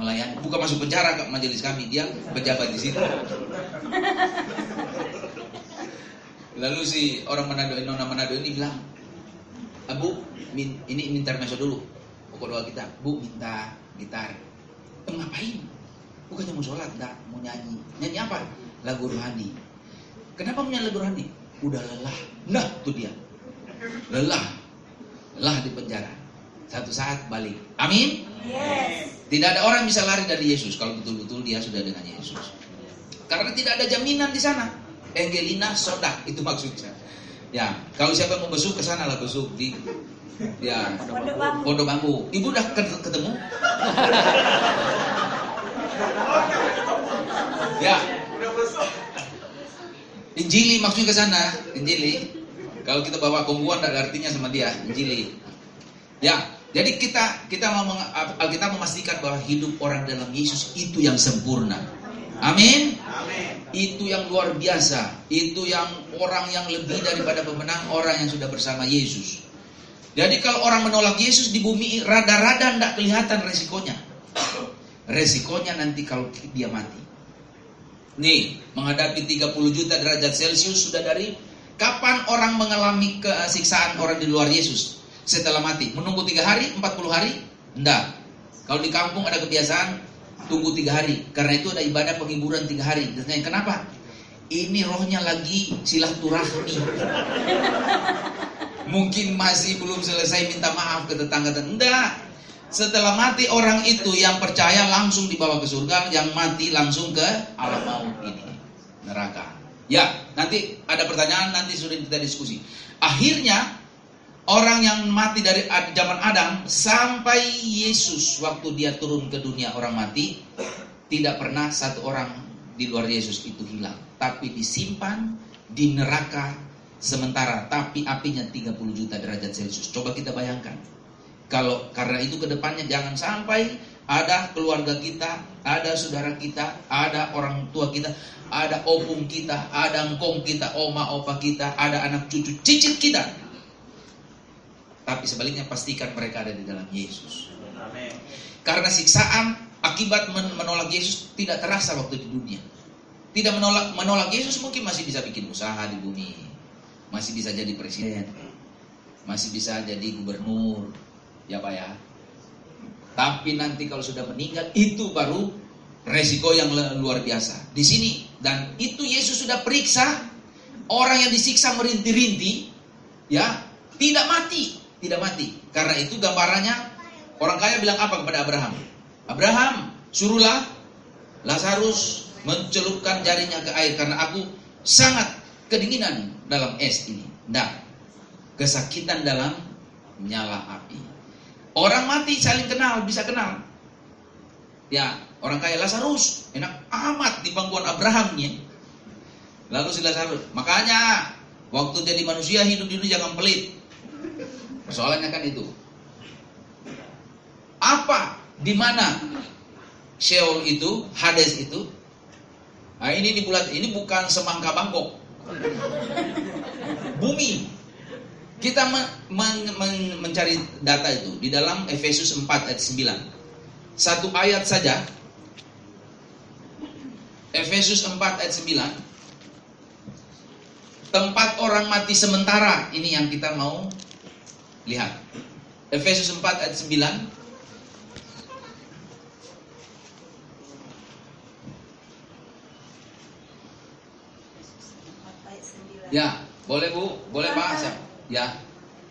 melayani. Bukan masuk penjara ke majelis kami, dia pejabat di situ. [laughs] Lalu si orang Manado, nona Manado ini bilang, "Ah, Bu, min, ini intermezzo dulu. Pokok doa kita, Bu minta gitar. Eh, ngapain? Bukannya mau sholat, enggak, mau nyanyi. Nyanyi apa? Lagu rohani. Kenapa mau nyanyi lagu rohani? Udah lelah. Nah, itu dia. Lelah. Lelah di penjara. Satu saat balik. Amin. Yes. Tidak ada orang bisa lari dari Yesus kalau betul-betul dia sudah dengan Yesus. Karena tidak ada jaminan di sana. Angelina Sodak itu maksudnya. Ya, kalau siapa mau besuk ke sana lah besuk di ya Pondok Bambu. Ibu udah ket- ketemu? ya. Injili maksudnya ke sana, Injili. Kalau kita bawa kongguan tidak ada artinya sama dia, Injili. Ya, jadi kita kita mau Alkitab memastikan bahwa hidup orang dalam Yesus itu yang sempurna. Amin. Itu yang luar biasa. Itu yang orang yang lebih daripada pemenang orang yang sudah bersama Yesus. Jadi kalau orang menolak Yesus di bumi rada-rada tidak kelihatan resikonya. Resikonya nanti kalau dia mati. Nih, menghadapi 30 juta derajat Celcius sudah dari kapan orang mengalami kesiksaan orang di luar Yesus? Setelah mati. Menunggu 3 hari, 40 hari? Enggak. Kalau di kampung ada kebiasaan tunggu 3 hari. Karena itu ada ibadah penghiburan 3 hari. Dan kenapa? Ini rohnya lagi silaturahmi. [laughs] Mungkin masih belum selesai minta maaf ke tetangga. Enggak. Setelah mati orang itu yang percaya langsung dibawa ke surga, yang mati langsung ke alam maut ini, neraka. Ya, nanti ada pertanyaan nanti sudah kita diskusi. Akhirnya orang yang mati dari zaman Adam sampai Yesus waktu dia turun ke dunia orang mati tidak pernah satu orang di luar Yesus itu hilang, tapi disimpan di neraka sementara tapi apinya 30 juta derajat Celcius. Coba kita bayangkan. Kalau karena itu ke depannya jangan sampai ada keluarga kita, ada saudara kita, ada orang tua kita, ada opung kita, ada engkong kita, oma opa kita, ada anak cucu cicit kita. Tapi sebaliknya pastikan mereka ada di dalam Yesus. Karena siksaan akibat men- menolak Yesus tidak terasa waktu di dunia. Tidak menolak menolak Yesus mungkin masih bisa bikin usaha di bumi. Masih bisa jadi presiden. Masih bisa jadi gubernur. Ya Pak ya. Tapi nanti kalau sudah meninggal itu baru resiko yang luar biasa. Di sini dan itu Yesus sudah periksa orang yang disiksa merintih-rintih ya tidak mati, tidak mati. Karena itu gambarannya orang kaya bilang apa kepada Abraham? Abraham, suruhlah Lazarus mencelupkan jarinya ke air karena aku sangat kedinginan dalam es ini. Nah, kesakitan dalam nyala api. Orang mati saling kenal, bisa kenal. Ya, orang kaya Lazarus, enak amat di pangkuan Abrahamnya. Lalu si Lazarus, makanya waktu jadi manusia hidup dunia jangan pelit. Persoalannya kan itu. Apa, di mana Sheol itu, Hades itu? Nah ini di bulan ini bukan semangka Bangkok. Bumi. Kita men- men- men- mencari data itu di dalam Efesus 4 ayat 9. Satu ayat saja. Efesus 4 ayat 9. Tempat orang mati sementara ini yang kita mau lihat. Efesus 4 ayat 9. Ayat 9. Ya, boleh Bu, boleh Pak. Sa- Ya.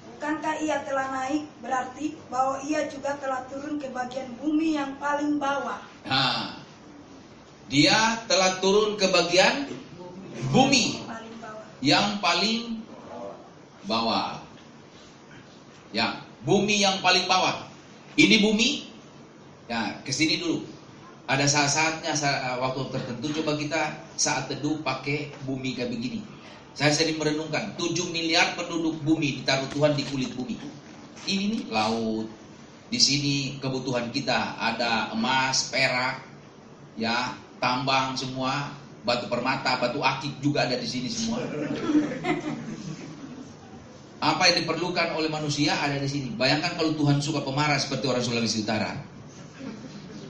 Bukankah ia telah naik berarti bahwa ia juga telah turun ke bagian bumi yang paling bawah. Nah, dia telah turun ke bagian bumi Paling bawah. yang paling bawah. Ya, bumi yang paling bawah. Ini bumi. Ya, ke sini dulu. Ada saat-saatnya sa- waktu tertentu coba kita saat teduh pakai bumi kayak begini. Saya sering merenungkan 7 miliar penduduk bumi ditaruh Tuhan di kulit bumi. Ini nih laut. Di sini kebutuhan kita ada emas, perak, ya, tambang semua, batu permata, batu akik juga ada di sini semua. Apa yang diperlukan oleh manusia ada di sini. Bayangkan kalau Tuhan suka pemarah seperti orang Sulawesi Utara.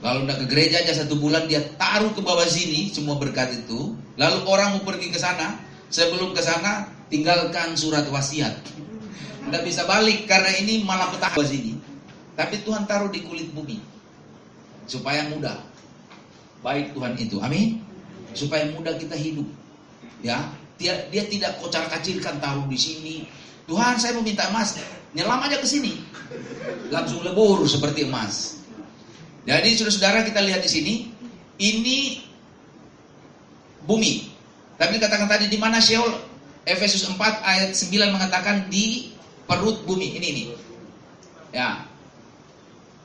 Kalau udah ke gereja aja satu bulan dia taruh ke bawah sini semua berkat itu. Lalu orang mau pergi ke sana, sebelum ke sana tinggalkan surat wasiat. Tidak bisa balik karena ini malah petaka bawah sini. Tapi Tuhan taruh di kulit bumi supaya mudah. Baik Tuhan itu, amin. Supaya mudah kita hidup. Ya, dia, dia tidak kocar kacirkan taruh di sini. Tuhan saya mau minta emas, nyelam aja ke sini. Langsung lebur seperti emas. Jadi saudara-saudara kita lihat di sini, ini bumi. Tapi dikatakan tadi di mana Sheol? Efesus 4 ayat 9 mengatakan di perut bumi. Ini ini. Ya.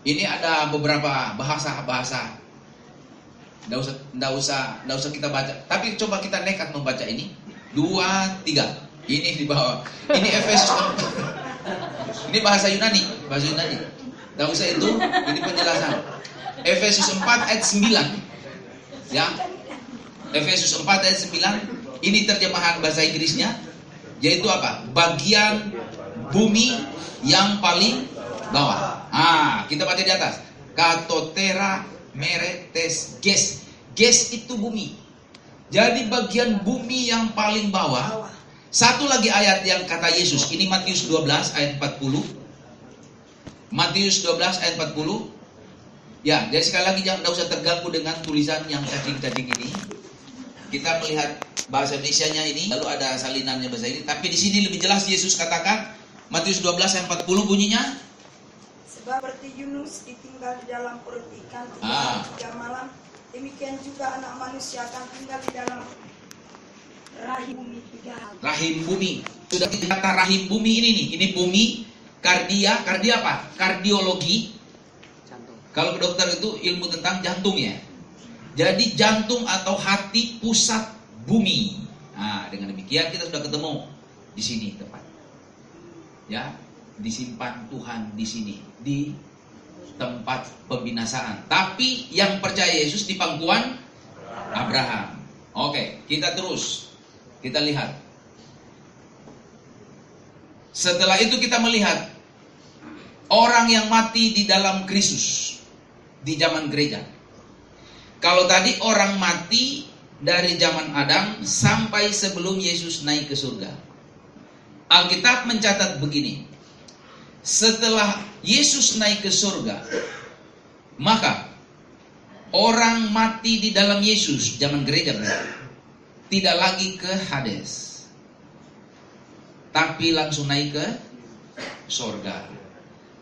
Ini ada beberapa bahasa-bahasa. Tidak usah, usah, usah kita baca. Tapi coba kita nekat membaca ini. Dua, tiga. Ini di bawah. Ini Efesus. ini bahasa Yunani, bahasa Yunani. Tidak usah itu. Ini penjelasan. Efesus 4 ayat 9. Ya. Efesus 4 ayat 9. Ini terjemahan bahasa Inggrisnya. Yaitu apa? Bagian bumi yang paling bawah. Ah, kita baca di atas. Katotera meretes ges. Ges itu bumi. Jadi bagian bumi yang paling bawah. Satu lagi ayat yang kata Yesus. Ini Matius 12 ayat 40. Matius 12 ayat 40. Ya, jadi sekali lagi jangan usah terganggu dengan tulisan yang cacing-cacing ini. Kita melihat bahasa Indonesia-nya ini, lalu ada salinannya bahasa ini. Tapi di sini lebih jelas Yesus katakan Matius 12 ayat 40 bunyinya. Sebab seperti Yunus ditinggal di dalam perut ikan tiga Ah. tiga malam, demikian juga anak manusia akan tinggal di dalam rahim bumi tiga hari. rahim bumi. Sudah kata rahim bumi ini nih. Ini bumi kardia, kardia apa? Kardiologi. Jantung. Kalau ke dokter itu ilmu tentang jantung ya. Jadi jantung atau hati pusat bumi. Nah, dengan demikian kita sudah ketemu di sini tepat. Ya, disimpan Tuhan di sini di tempat pembinasaan. Tapi yang percaya Yesus di pangkuan Abraham. Oke, kita terus. Kita lihat. Setelah itu kita melihat orang yang mati di dalam Kristus di zaman gereja. Kalau tadi orang mati dari zaman Adam sampai sebelum Yesus naik ke surga. Alkitab mencatat begini. Setelah Yesus naik ke surga, maka orang mati di dalam Yesus zaman gereja berarti, tidak lagi ke Hades. Tapi langsung naik ke surga.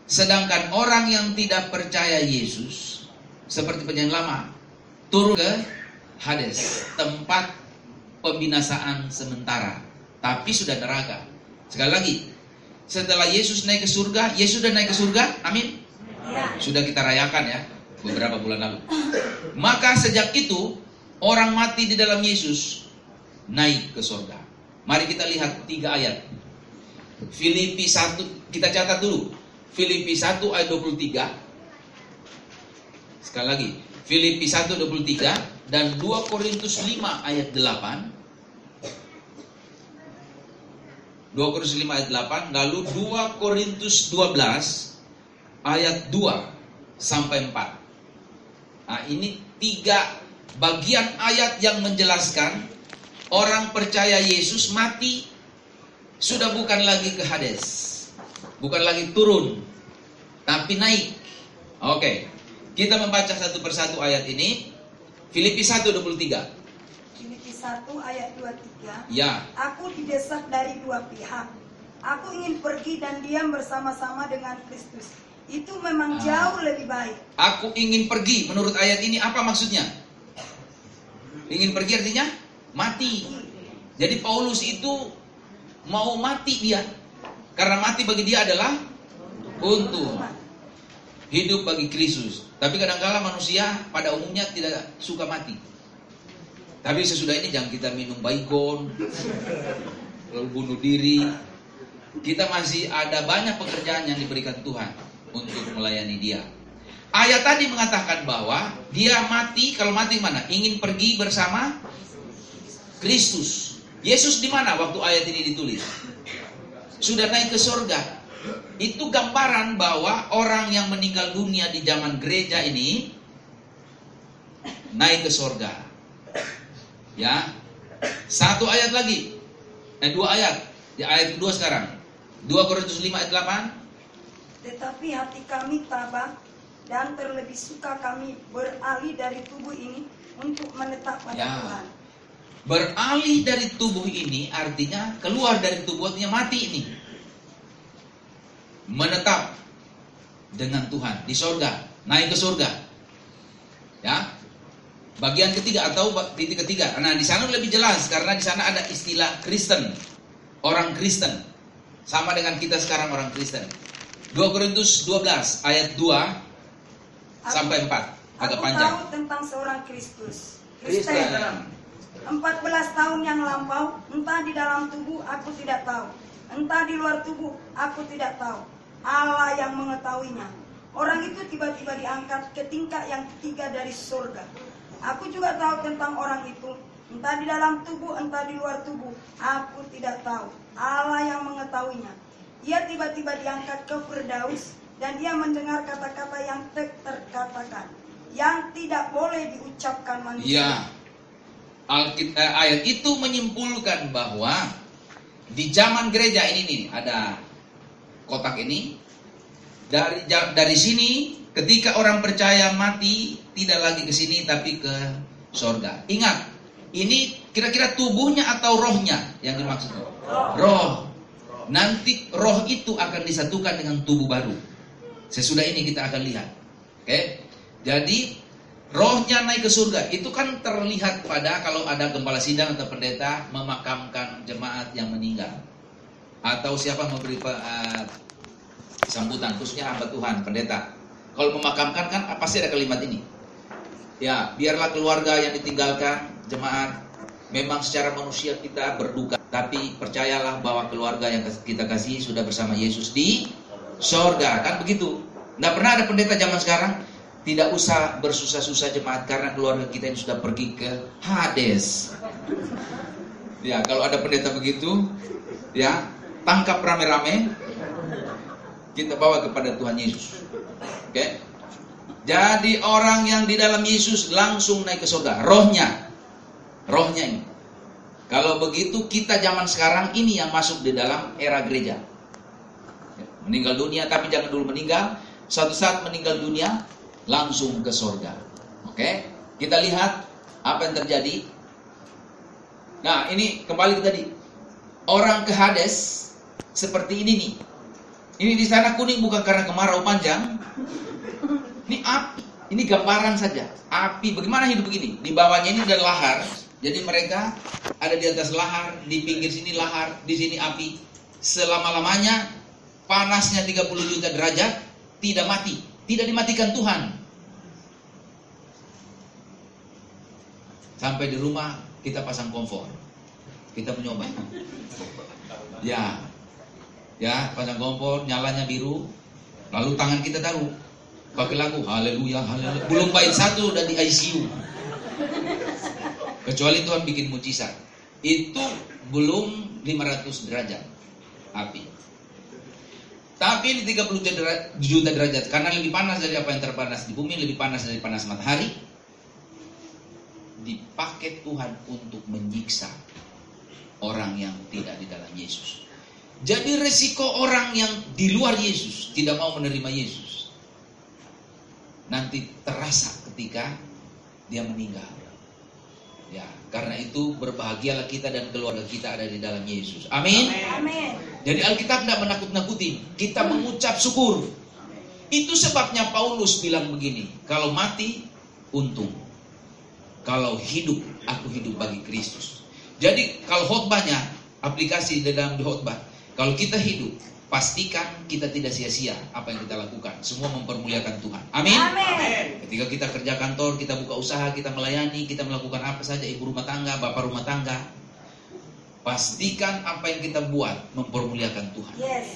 Sedangkan orang yang tidak percaya Yesus seperti penyanyi lama turun ke Hades, tempat pembinasaan sementara, tapi sudah neraka. Sekali lagi, setelah Yesus naik ke surga, Yesus sudah naik ke surga, amin. Ya, Sudah kita rayakan ya beberapa bulan lalu. Maka sejak itu orang mati di dalam Yesus naik ke surga. Mari kita lihat tiga ayat. Filipi 1 kita catat dulu. Filipi 1 ayat 23. Sekali lagi, Filipi 1 23 dan 2 Korintus 5 ayat 8. 2 Korintus 5 ayat 8, lalu 2 Korintus 12 ayat 2 sampai 4. Nah, ini tiga bagian ayat yang menjelaskan orang percaya Yesus mati sudah bukan lagi ke Hades. Bukan lagi turun, tapi naik. Oke. Kita membaca satu persatu ayat ini. Filipi 1:23. Filipi 1 ayat 23. Ya. Aku didesak dari dua pihak. Aku ingin pergi dan diam bersama-sama dengan Kristus. Itu memang Ah. jauh lebih baik. Aku ingin pergi. Menurut ayat ini apa maksudnya? Ingin pergi artinya mati. Jadi Paulus itu mau mati dia. Karena mati bagi dia adalah untung. Hidup bagi Kristus. Tapi kadang-kala manusia pada umumnya tidak suka mati. Tapi sesudah ini jangan kita minum baygon, lalu bunuh diri. Kita masih ada banyak pekerjaan yang diberikan Tuhan untuk melayani dia. Ayat tadi mengatakan bahwa dia mati, kalau mati mana? Ingin pergi bersama Kristus. Yesus di mana waktu ayat ini ditulis? Sudah naik ke surga. Itu gambaran bahwa orang yang meninggal dunia di zaman gereja ini naik ke surga. Ya. Satu ayat lagi. Eh dua ayat. Di ayat kedua sekarang. 2 Korintus 5 ayat 8. Tetapi hati kami tabah dan terlebih suka kami beralih dari tubuh ini untuk menetap pada Ya. Tuhan. Beralih dari tubuh ini artinya keluar dari tubuhnya mati ini. Menetap dengan Tuhan di surga, naik ke surga. Ya. Bagian ketiga atau titik ketiga. Nah, di sana lebih jelas karena di sana ada istilah Kristen. Orang Kristen. Sama dengan kita sekarang orang Kristen. 2 Korintus 12 ayat 2 sampai 4. Agak Aku panjang. tahu tentang seorang Kristus. Kristen. Kristen. 14 tahun yang lampau, entah di dalam tubuh aku tidak tahu, entah di luar tubuh aku tidak tahu. Allah yang mengetahuinya. Orang itu tiba-tiba diangkat ke tingkat yang ketiga dari surga. Aku juga tahu tentang orang itu, entah di dalam tubuh, entah di luar tubuh, aku tidak tahu. Allah yang mengetahuinya. Ia tiba-tiba diangkat ke Firdaus dan ia mendengar kata-kata yang ter- terkatakan, yang tidak boleh diucapkan manusia. Ya. Eh, ayat itu menyimpulkan bahwa di zaman gereja ini nih ada kotak ini dari dari sini ketika orang percaya mati tidak lagi ke sini tapi ke sorga. Ingat, ini kira-kira tubuhnya atau rohnya yang dimaksud? Roh. Nanti roh itu akan disatukan dengan tubuh baru. Sesudah ini kita akan lihat. Oke. Jadi rohnya naik ke surga. Itu kan terlihat pada kalau ada gembala sidang atau pendeta memakamkan jemaat yang meninggal. Atau siapa memberi eh, sambutan khususnya hamba Tuhan pendeta. Kalau memakamkan kan pasti ada kalimat ini. Ya biarlah keluarga yang ditinggalkan jemaat memang secara manusia kita berduka. Tapi percayalah bahwa keluarga yang kita kasih sudah bersama Yesus di sorga. Kan begitu. Nggak pernah ada pendeta zaman sekarang tidak usah bersusah-susah jemaat karena keluarga kita ini sudah pergi ke Hades. Ya, kalau ada pendeta begitu, ya, tangkap rame-rame, kita bawa kepada Tuhan Yesus. Oke? Jadi orang yang di dalam Yesus langsung naik ke surga, rohnya. Rohnya ini. Kalau begitu kita zaman sekarang ini yang masuk di dalam era gereja. Meninggal dunia tapi jangan dulu meninggal. Suatu saat meninggal dunia langsung ke surga. Oke? Kita lihat apa yang terjadi. Nah, ini kembali ke tadi. Orang ke Hades seperti ini nih. Ini di sana kuning bukan karena kemarau panjang. Ini api. Ini gambaran saja. Api. Bagaimana hidup begini? Di bawahnya ini ada lahar. Jadi mereka ada di atas lahar, di pinggir sini lahar, di sini api. Selama-lamanya panasnya 30 juta derajat tidak mati, tidak dimatikan Tuhan. Sampai di rumah kita pasang kompor. Kita mencoba. Ya. Ya, pasang kompor, nyalanya biru. Lalu tangan kita taruh. Pakai lagu haleluya, haleluya. Belum bait satu udah di ICU. Kecuali Tuhan bikin mujizat. Itu belum 500 derajat api. Tapi ini 30 juta dera- juta derajat karena lebih panas dari apa yang terpanas di bumi, lebih panas dari panas matahari. Dipakai Tuhan untuk menyiksa orang yang tidak di dalam Yesus. Jadi resiko orang yang di luar Yesus tidak mau menerima Yesus nanti terasa ketika dia meninggal. Ya, karena itu berbahagialah kita dan keluarga kita ada di dalam Yesus. Amin. Amin. Jadi Alkitab tidak menakut-nakuti, kita mengucap syukur. Itu sebabnya Paulus bilang begini, kalau mati untung. Kalau hidup, aku hidup bagi Kristus. Jadi kalau khotbahnya, aplikasi di dalam khotbah, kalau kita hidup, pastikan kita tidak sia-sia apa yang kita lakukan. Semua mempermuliakan Tuhan. Amin. Amin. Ketika kita kerja kantor, kita buka usaha, kita melayani, kita melakukan apa saja, ibu rumah tangga, bapak rumah tangga, pastikan apa yang kita buat mempermuliakan Tuhan. Yes.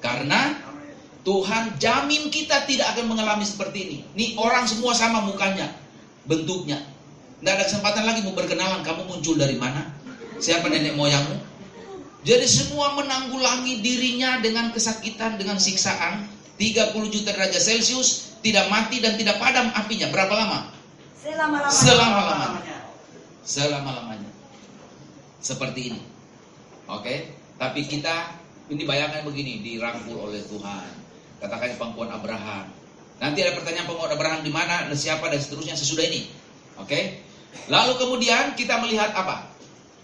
Karena Tuhan jamin kita tidak akan mengalami seperti ini. Nih orang semua sama mukanya, bentuknya. Tidak ada kesempatan lagi mau berkenalan, kamu muncul dari mana? Siapa nenek moyangmu? Jadi semua menanggulangi dirinya dengan kesakitan, dengan siksaan. 30 juta derajat Celcius, tidak mati dan tidak padam apinya. Berapa lama? Selama-lamanya. Selama-lamanya. Selama-lamanya. Seperti ini. Oke, tapi kita ini bayangkan begini, dirangkul oleh Tuhan. Katakan pangkuan Abraham. Nanti ada pertanyaan pangkuan Abraham di mana dan siapa dan seterusnya sesudah ini. Oke. Lalu kemudian kita melihat apa?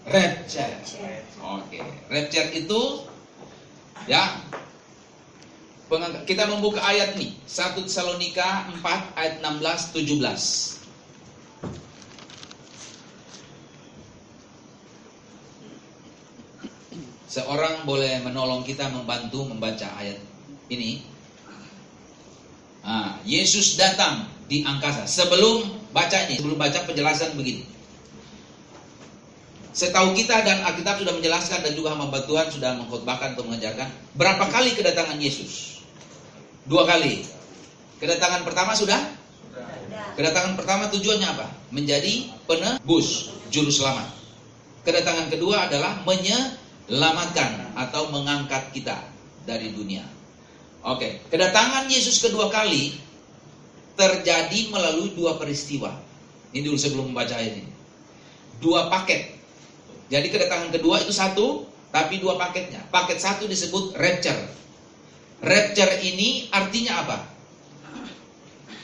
Rapture. Oke, okay. rapture itu ya kita membuka ayat nih 1 Tesalonika 4 ayat 16 17. Seorang boleh menolong kita membantu membaca ayat ini. Nah, Yesus datang di angkasa. Sebelum bacanya, sebelum baca penjelasan begini. Setahu kita dan Alkitab sudah menjelaskan dan juga hamba Tuhan sudah mengkhotbahkan atau mengajarkan berapa kali kedatangan Yesus? Dua kali. Kedatangan pertama sudah? Kedatangan pertama tujuannya apa? Menjadi penebus, juru selamat. Kedatangan kedua adalah menyelamatkan atau mengangkat kita dari dunia. Oke, kedatangan Yesus kedua kali terjadi melalui dua peristiwa. Ini dulu sebelum membaca ayat ini. Dua paket. Jadi kedatangan kedua itu satu, tapi dua paketnya. Paket satu disebut rapture. Rapture ini artinya apa?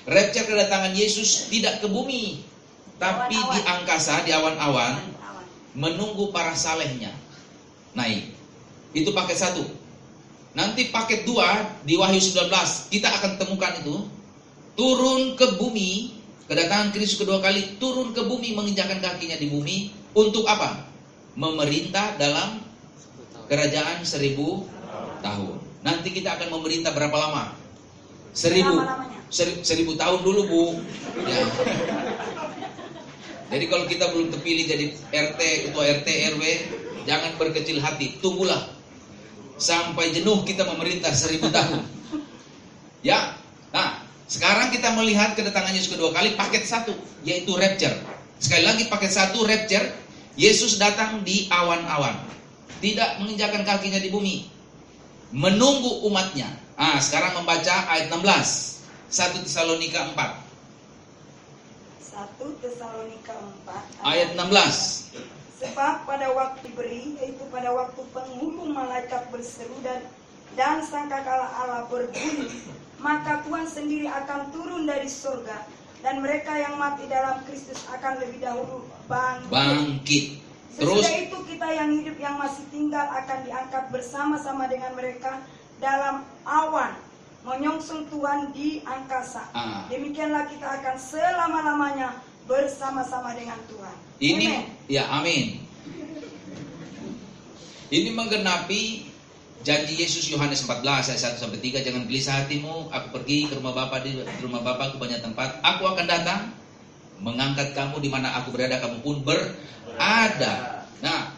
Rapture kedatangan Yesus tidak ke bumi, tapi Awan-awan. di angkasa, di awan-awan, Awan. menunggu para salehnya naik. Itu paket satu. Nanti paket dua di Wahyu 19 kita akan temukan itu turun ke bumi. Kedatangan Kristus kedua kali turun ke bumi menginjakan kakinya di bumi untuk apa? Memerintah dalam kerajaan seribu tahun. Nanti kita akan memerintah berapa lama? Seribu. Seri- seribu tahun dulu bu. Ya. Jadi kalau kita belum terpilih jadi RT, ketua RT, RW, jangan berkecil hati, tunggulah sampai jenuh kita memerintah seribu tahun. Ya, nah sekarang kita melihat kedatangan Yesus kedua kali paket satu, yaitu rapture. Sekali lagi paket satu rapture, Yesus datang di awan-awan, tidak menginjakan kakinya di bumi, menunggu umatnya. Ah, sekarang membaca ayat 16, 1 Tesalonika 4. 1 Tesalonika 4 Ayat 16. Sebab pada waktu diberi yaitu pada waktu penghulu malaikat berseru dan dan sangkakala Allah berbunyi maka Tuhan sendiri akan turun dari surga dan mereka yang mati dalam Kristus akan lebih dahulu bangkit. Bangkit. Terus Sesudah itu kita yang hidup yang masih tinggal akan diangkat bersama-sama dengan mereka dalam awan menyongsong Tuhan di angkasa. Ah. Demikianlah kita akan selama-lamanya bersama-sama dengan Tuhan. ini Amen. ya amin. Ini menggenapi janji Yesus Yohanes 14 ayat 1 sampai 3 jangan gelisah hatimu aku pergi ke rumah Bapa di, rumah Bapa aku banyak tempat aku akan datang mengangkat kamu di mana aku berada kamu pun berada. Nah,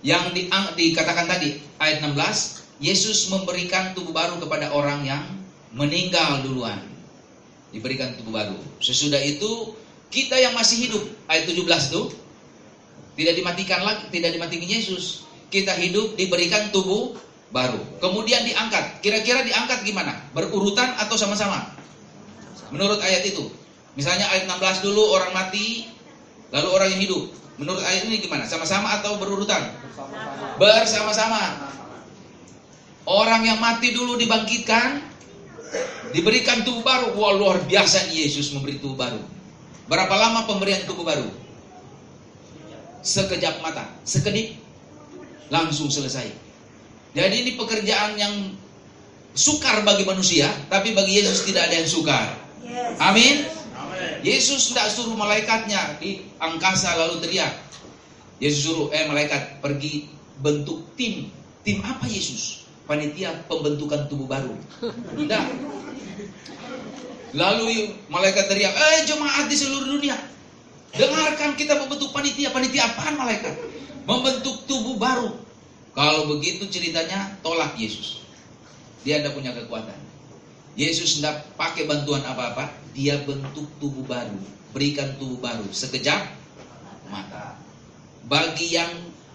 yang di, dikatakan tadi ayat 16 Yesus memberikan tubuh baru kepada orang yang meninggal duluan. Diberikan tubuh baru. Sesudah itu kita yang masih hidup ayat 17 itu tidak dimatikan lagi, tidak dimatikan Yesus. Kita hidup diberikan tubuh baru. Kemudian diangkat. Kira-kira diangkat gimana? Berurutan atau sama-sama? Menurut ayat itu. Misalnya ayat 16 dulu orang mati, lalu orang yang hidup. Menurut ayat ini gimana? Sama-sama atau berurutan? bersama-sama. Orang yang mati dulu dibangkitkan, diberikan tubuh baru. Wah luar biasa Yesus memberi tubuh baru. Berapa lama pemberian tubuh baru? Sekejap mata, sekedip, langsung selesai. Jadi ini pekerjaan yang sukar bagi manusia, tapi bagi Yesus tidak ada yang sukar. Amin. Yesus tidak suruh malaikatnya di angkasa lalu teriak. Yesus suruh, eh malaikat pergi bentuk tim. Tim apa Yesus? Panitia pembentukan tubuh baru. Tidak. Lalu malaikat teriak, eh jemaat di seluruh dunia. Dengarkan kita membentuk panitia. Panitia apaan malaikat? Membentuk tubuh baru. Kalau begitu ceritanya tolak Yesus. Dia tidak punya kekuatan. Yesus tidak pakai bantuan apa-apa. Dia bentuk tubuh baru. Berikan tubuh baru. Sekejap mata. Bagi yang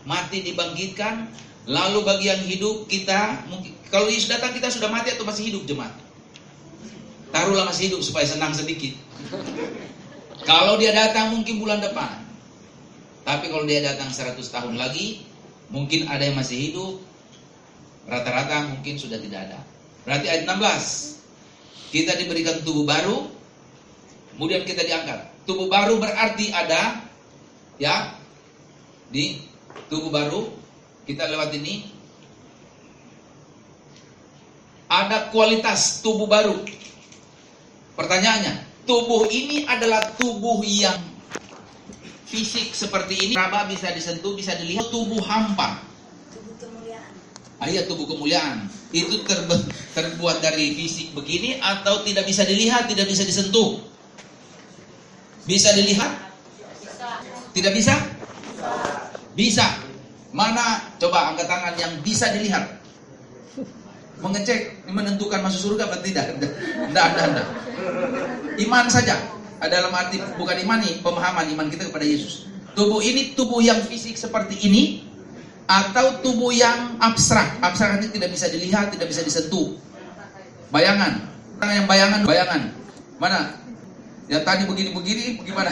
mati dibangkitkan. Lalu bagi yang hidup kita kalau Yesus datang kita sudah mati atau masih hidup jemaat? Taruhlah masih hidup supaya senang sedikit. Kalau dia datang mungkin bulan depan. Tapi kalau dia datang 100 tahun lagi, mungkin ada yang masih hidup. Rata-rata mungkin sudah tidak ada. Berarti ayat 16. Kita diberikan tubuh baru, kemudian kita diangkat. Tubuh baru berarti ada ya di tubuh baru kita lewat ini ada kualitas tubuh baru. Pertanyaannya, tubuh ini adalah tubuh yang fisik seperti ini, raba bisa disentuh, bisa dilihat, tubuh hampa. Tubuh kemuliaan. Ayat tubuh kemuliaan itu terbuat dari fisik begini atau tidak bisa dilihat, tidak bisa disentuh. Bisa dilihat? Tidak bisa? Bisa. Mana coba angkat tangan yang bisa dilihat? Mengecek, menentukan masuk surga atau tidak? Tidak, tidak, tidak. Iman saja. Dalam arti bukan iman nih, pemahaman iman kita kepada Yesus. Tubuh ini tubuh yang fisik seperti ini atau tubuh yang abstrak. Abstrak ini tidak bisa dilihat, tidak bisa disentuh. Bayangan. Yang bayangan, bayangan. Mana? Yang tadi begini-begini, bagaimana?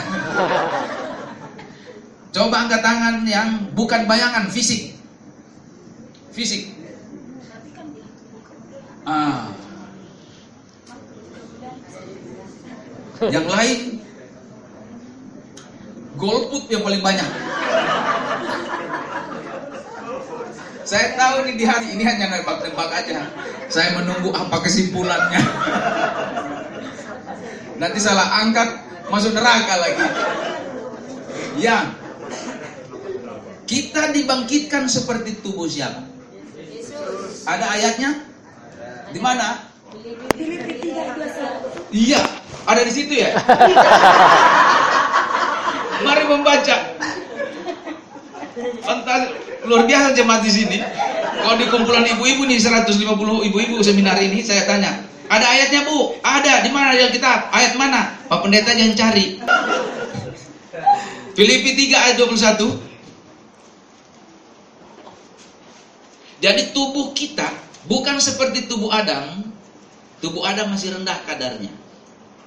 Coba angkat tangan yang bukan bayangan, fisik. Fisik. Ah. Yang lain golput yang paling banyak. Saya tahu nih di hari ini hanya nebak-nebak aja. Saya menunggu apa kesimpulannya. Nanti salah angkat masuk neraka lagi. Ya. Kita dibangkitkan seperti tubuh siapa? Ada ayatnya? Di mana? Filipi 3 ayat 21. Iya, ada di situ ya. Mari membaca. Fantastis, luar biasa jemaat di sini. Kalau di kumpulan ibu-ibu nih 150 ibu-ibu seminar ini saya tanya, ada ayatnya bu? Ada. Di mana di Alkitab? Ayat mana? Pak Pendeta jangan cari. Filipi 3 ayat 21. Jadi tubuh kita bukan seperti tubuh Adam. Tubuh Adam masih rendah kadarnya.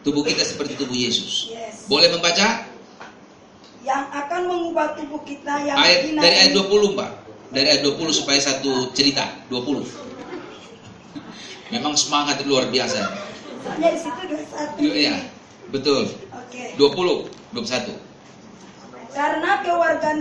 Tubuh kita seperti tubuh Yesus. Yes. Boleh membaca Yang akan mengubah tubuh kita yang ayat dari ayat ini 20, Pak. Dari ayat 20 supaya satu cerita, 20. Memang semangat luar biasa. Soalnya di situ 21. Iya, betul. Oke. 20, 21. Karena kewargaan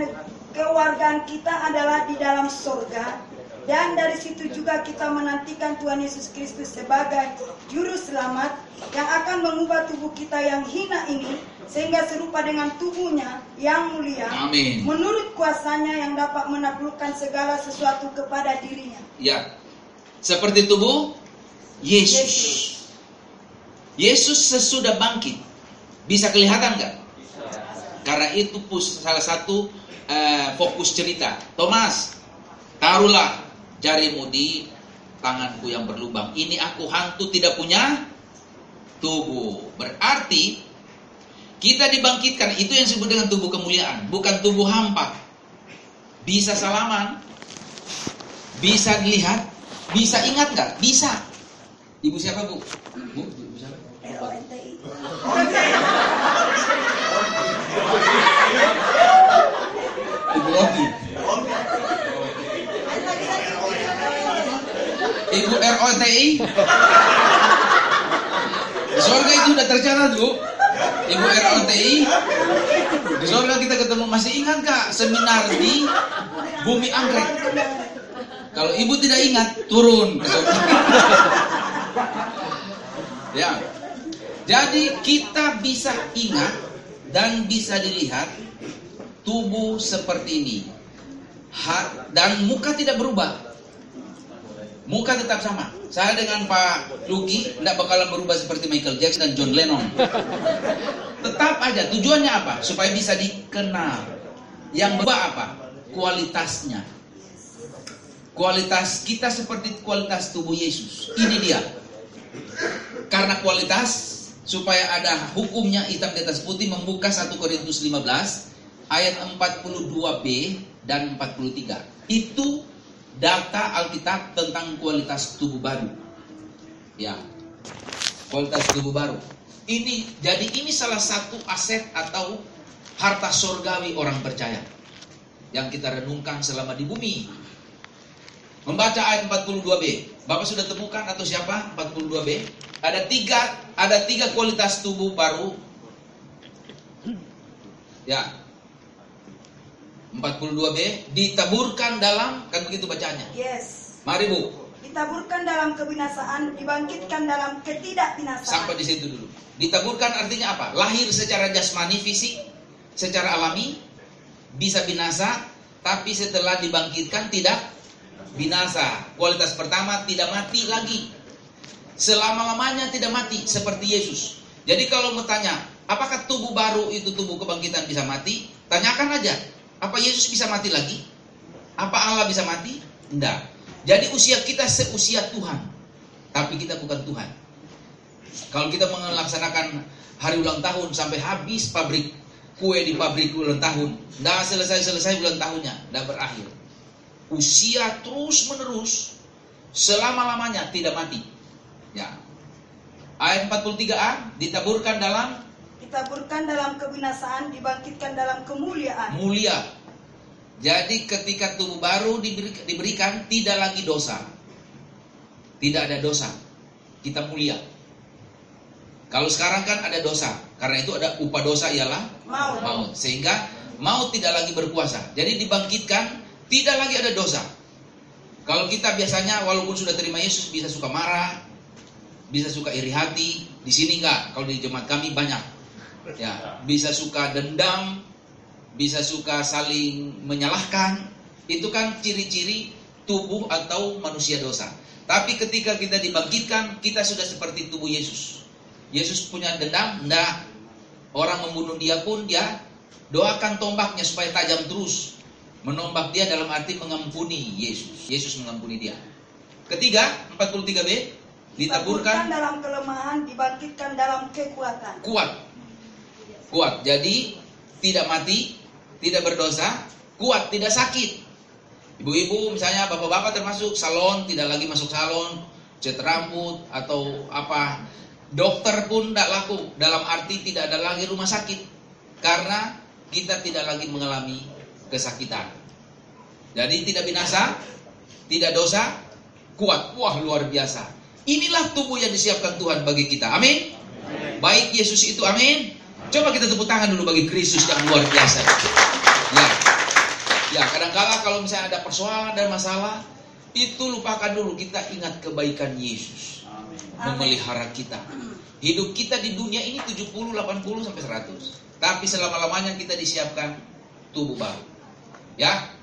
kewargaan kita adalah di dalam surga dan dari situ juga kita menantikan Tuhan Yesus Kristus sebagai juru selamat yang akan mengubah tubuh kita yang hina ini sehingga serupa dengan tubuhnya yang mulia Amin. menurut kuasanya yang dapat menaklukkan segala sesuatu kepada dirinya. Ya. Seperti tubuh Yesus. Yesus sesudah bangkit. Bisa kelihatan nggak? Karena itu salah satu eh, fokus cerita. Thomas, taruhlah jarimu di tanganku yang berlubang. Ini aku hantu tidak punya tubuh. Berarti kita dibangkitkan itu yang disebut dengan tubuh kemuliaan, bukan tubuh hampa. Bisa salaman, bisa dilihat, bisa ingat nggak? Bisa. Ibu siapa bu? Bu, ibu siapa? RONTI. Ibu Ogi. Ibu ROTI. Surga itu udah tercatat bu. Ibu ROTI. Di surga kita ketemu masih ingat kak seminar di bumi anggrek. Kalau ibu tidak ingat turun ke surga. [laughs] ya. Jadi kita bisa ingat dan bisa dilihat tubuh seperti ini. Ha- dan muka tidak berubah. Muka tetap sama. Saya dengan Pak Luki tidak bakalan berubah seperti Michael Jackson dan John Lennon. [laughs] Tetap aja. Tujuannya apa? Supaya bisa dikenal. Yang berubah apa? Kualitasnya. Kualitas kita seperti kualitas tubuh Yesus. Ini dia. Karena kualitas supaya ada hukumnya hitam di atas putih membuka 1 Korintus 15 ayat 42b dan 43. Itu data Alkitab tentang kualitas tubuh baru. Ya. Kualitas tubuh baru. Ini jadi ini salah satu aset atau harta surgawi orang percaya yang kita renungkan selama di bumi. Membaca ayat 42b. Bapak sudah temukan atau siapa 42b? Ada tiga ada tiga kualitas tubuh baru. Ya, 42B ditaburkan dalam kan begitu bacanya. Yes. Mari Bu, Ditaburkan dalam kebinasaan, dibangkitkan dalam ketidakbinasaan. sampai di situ dulu. Ditaburkan artinya apa? Lahir secara jasmani fisik, secara alami bisa binasa, tapi setelah dibangkitkan tidak binasa. Kualitas pertama tidak mati lagi. Selama-lamanya tidak mati seperti Yesus. Jadi kalau mau tanya, apakah tubuh baru itu tubuh kebangkitan bisa mati? Tanyakan aja, apa Yesus bisa mati lagi? Apa Allah bisa mati? Enggak. Jadi usia kita seusia Tuhan. Tapi kita bukan Tuhan. Kalau kita melaksanakan hari ulang tahun sampai habis pabrik kue di pabrik ulang tahun, enggak selesai-selesai ulang tahunnya, enggak berakhir. Usia terus menerus selama-lamanya tidak mati. Ya. Ayat 43a ditaburkan dalam Ditaburkan dalam kebinasaan, dibangkitkan dalam kemuliaan. mulia. Jadi ketika tubuh baru diberi- diberikan tidak lagi dosa. Tidak ada dosa. Kita mulia. Kalau sekarang kan ada dosa. Karena itu ada upah dosa ialah Mau. maut. Sehingga maut tidak lagi berkuasa. Jadi dibangkitkan tidak lagi ada dosa. Kalau kita biasanya walaupun sudah terima Yesus bisa suka marah, bisa suka iri hati. Di sini enggak. Kalau di jemaat kami banyak. Ya, bisa suka dendam, bisa suka saling menyalahkan. Itu kan ciri-ciri tubuh atau manusia dosa. Tapi ketika kita dibangkitkan, kita sudah seperti tubuh Yesus. Yesus punya dendam? Enggak. Orang membunuh dia pun dia doakan tombaknya supaya tajam terus. Menombak dia dalam arti mengampuni Yesus. Yesus mengampuni dia. Ketiga, 43b, Ditaburkan dalam kelemahan, dibangkitkan dalam kekuatan. kuat. Kuat. Jadi tidak mati, tidak berdosa, kuat, tidak sakit. Ibu-ibu misalnya bapak-bapak termasuk salon, tidak lagi masuk salon, cat rambut atau apa. Dokter pun tidak laku dalam arti tidak ada lagi rumah sakit karena kita tidak lagi mengalami kesakitan. Jadi tidak binasa, tidak dosa, kuat. Wah, luar biasa. Inilah tubuh yang disiapkan Tuhan bagi kita. Amin. Baik Yesus itu amin. Coba kita tepuk tangan dulu bagi Kristus yang luar biasa. Ya. Ya, kadang-kala kalau misalnya ada persoalan dan masalah, itu lupakan dulu kita ingat kebaikan Yesus memelihara kita. Hidup kita di dunia ini 70, 80 sampai 100. Tapi selama-lamanya kita disiapkan tubuh baru. Ya.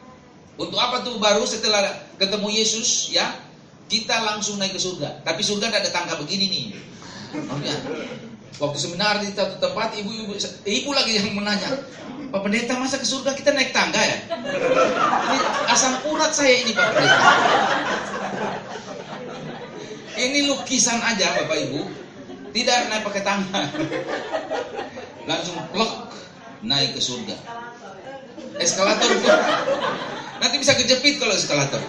Untuk apa tubuh baru setelah ketemu Yesus ya? Kita langsung naik ke surga. Tapi surga tidak ada tangga begini nih. Oh, ya. Waktu seminar di satu tempat ibu-ibu ibu lagi yang menanya, Pak Pendeta masa ke surga kita naik tangga ya? Ini asam urat saya ini Pak Pendeta. Ini lukisan aja Bapak Ibu, tidak naik pakai tangga, langsung plok naik ke surga. Eskalator pun nanti bisa kejepit kalau eskalator.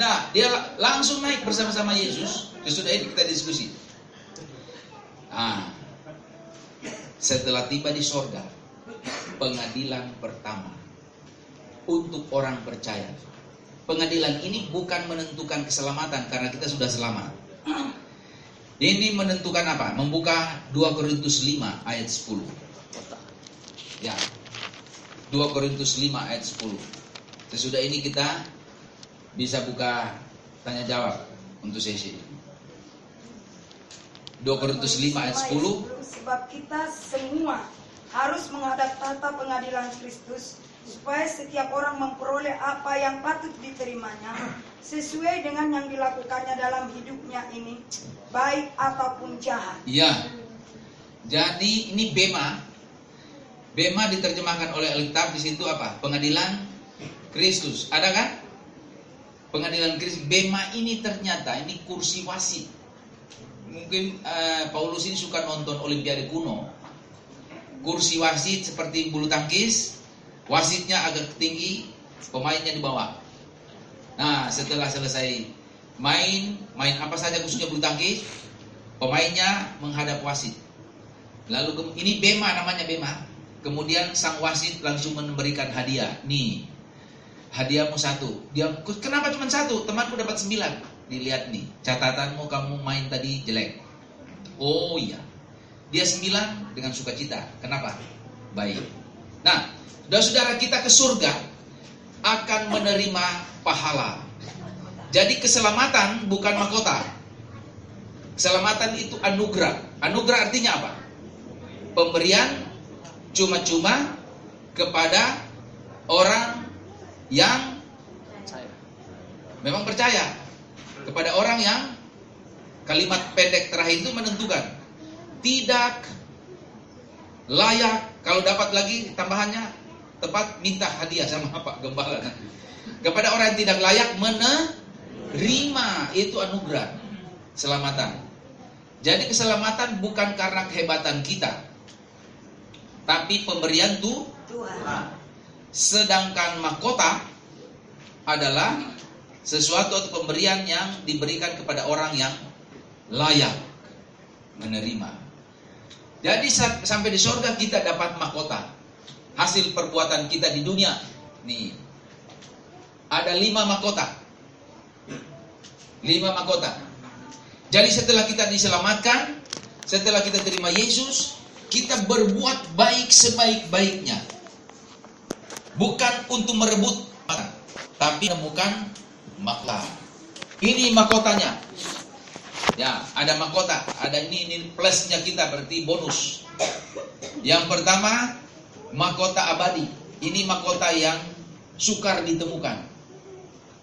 Nah, dia langsung naik bersama-sama Yesus. Sesudah ini kita diskusi. Ah, setelah tiba di sorga, pengadilan pertama untuk orang percaya. Pengadilan ini bukan menentukan keselamatan karena kita sudah selamat. Ini menentukan apa? Membuka 2 Korintus 5 ayat 10. Ya. 2 Korintus 5 ayat 10. Sesudah ini kita bisa buka tanya jawab untuk sesi. 2 Korintus 5 ayat 10. Sebab kita semua harus menghadap tata pengadilan Kristus supaya setiap orang memperoleh apa yang patut diterimanya sesuai dengan yang dilakukannya dalam hidupnya ini baik ataupun jahat. Iya. Jadi ini bema. Bema diterjemahkan oleh Alkitab di situ apa? Pengadilan Kristus. Ada kan? Pengadilan Kristus. Bema ini ternyata ini kursi wasit. Mungkin eh, Paulus ini suka nonton Olimpiade kuno. Kursi wasit seperti bulu tangkis, wasitnya agak tinggi, pemainnya di bawah. Nah, setelah selesai main, main apa saja khususnya bulu tangkis, pemainnya menghadap wasit. Lalu ini bema namanya bema. Kemudian sang wasit langsung memberikan hadiah. Nih, hadiahmu satu. Dia, kenapa cuma satu? Temanku dapat sembilan. Dilihat nih, catatanmu kamu main tadi jelek. Oh iya, dia sembilan dengan sukacita. Kenapa? Baik. Nah, saudara-saudara kita ke surga akan menerima pahala. Jadi keselamatan bukan mahkota. Keselamatan itu anugerah. Anugerah artinya apa? Pemberian cuma-cuma kepada orang yang Saya. Memang percaya kepada orang yang kalimat pendek terakhir itu menentukan tidak layak kalau dapat lagi tambahannya tepat minta hadiah sama [laughs] Pak Gembala kepada orang yang tidak layak menerima itu anugerah selamatan jadi keselamatan bukan karena kehebatan kita tapi pemberian tuh Tuhan. Sedangkan mahkota adalah sesuatu atau pemberian yang diberikan kepada orang yang layak menerima. Jadi sa- sampai di sorga kita dapat mahkota hasil perbuatan kita di dunia. Nih, ada lima mahkota, lima mahkota. Jadi setelah kita diselamatkan, setelah kita terima Yesus, kita berbuat baik sebaik-baiknya. Bukan untuk merebut, tapi menemukan mahkota. Ini mahkotanya. Ya, ada mahkota, ada ini, ini plusnya kita berarti bonus. Yang pertama, mahkota abadi. Ini mahkota yang sukar ditemukan.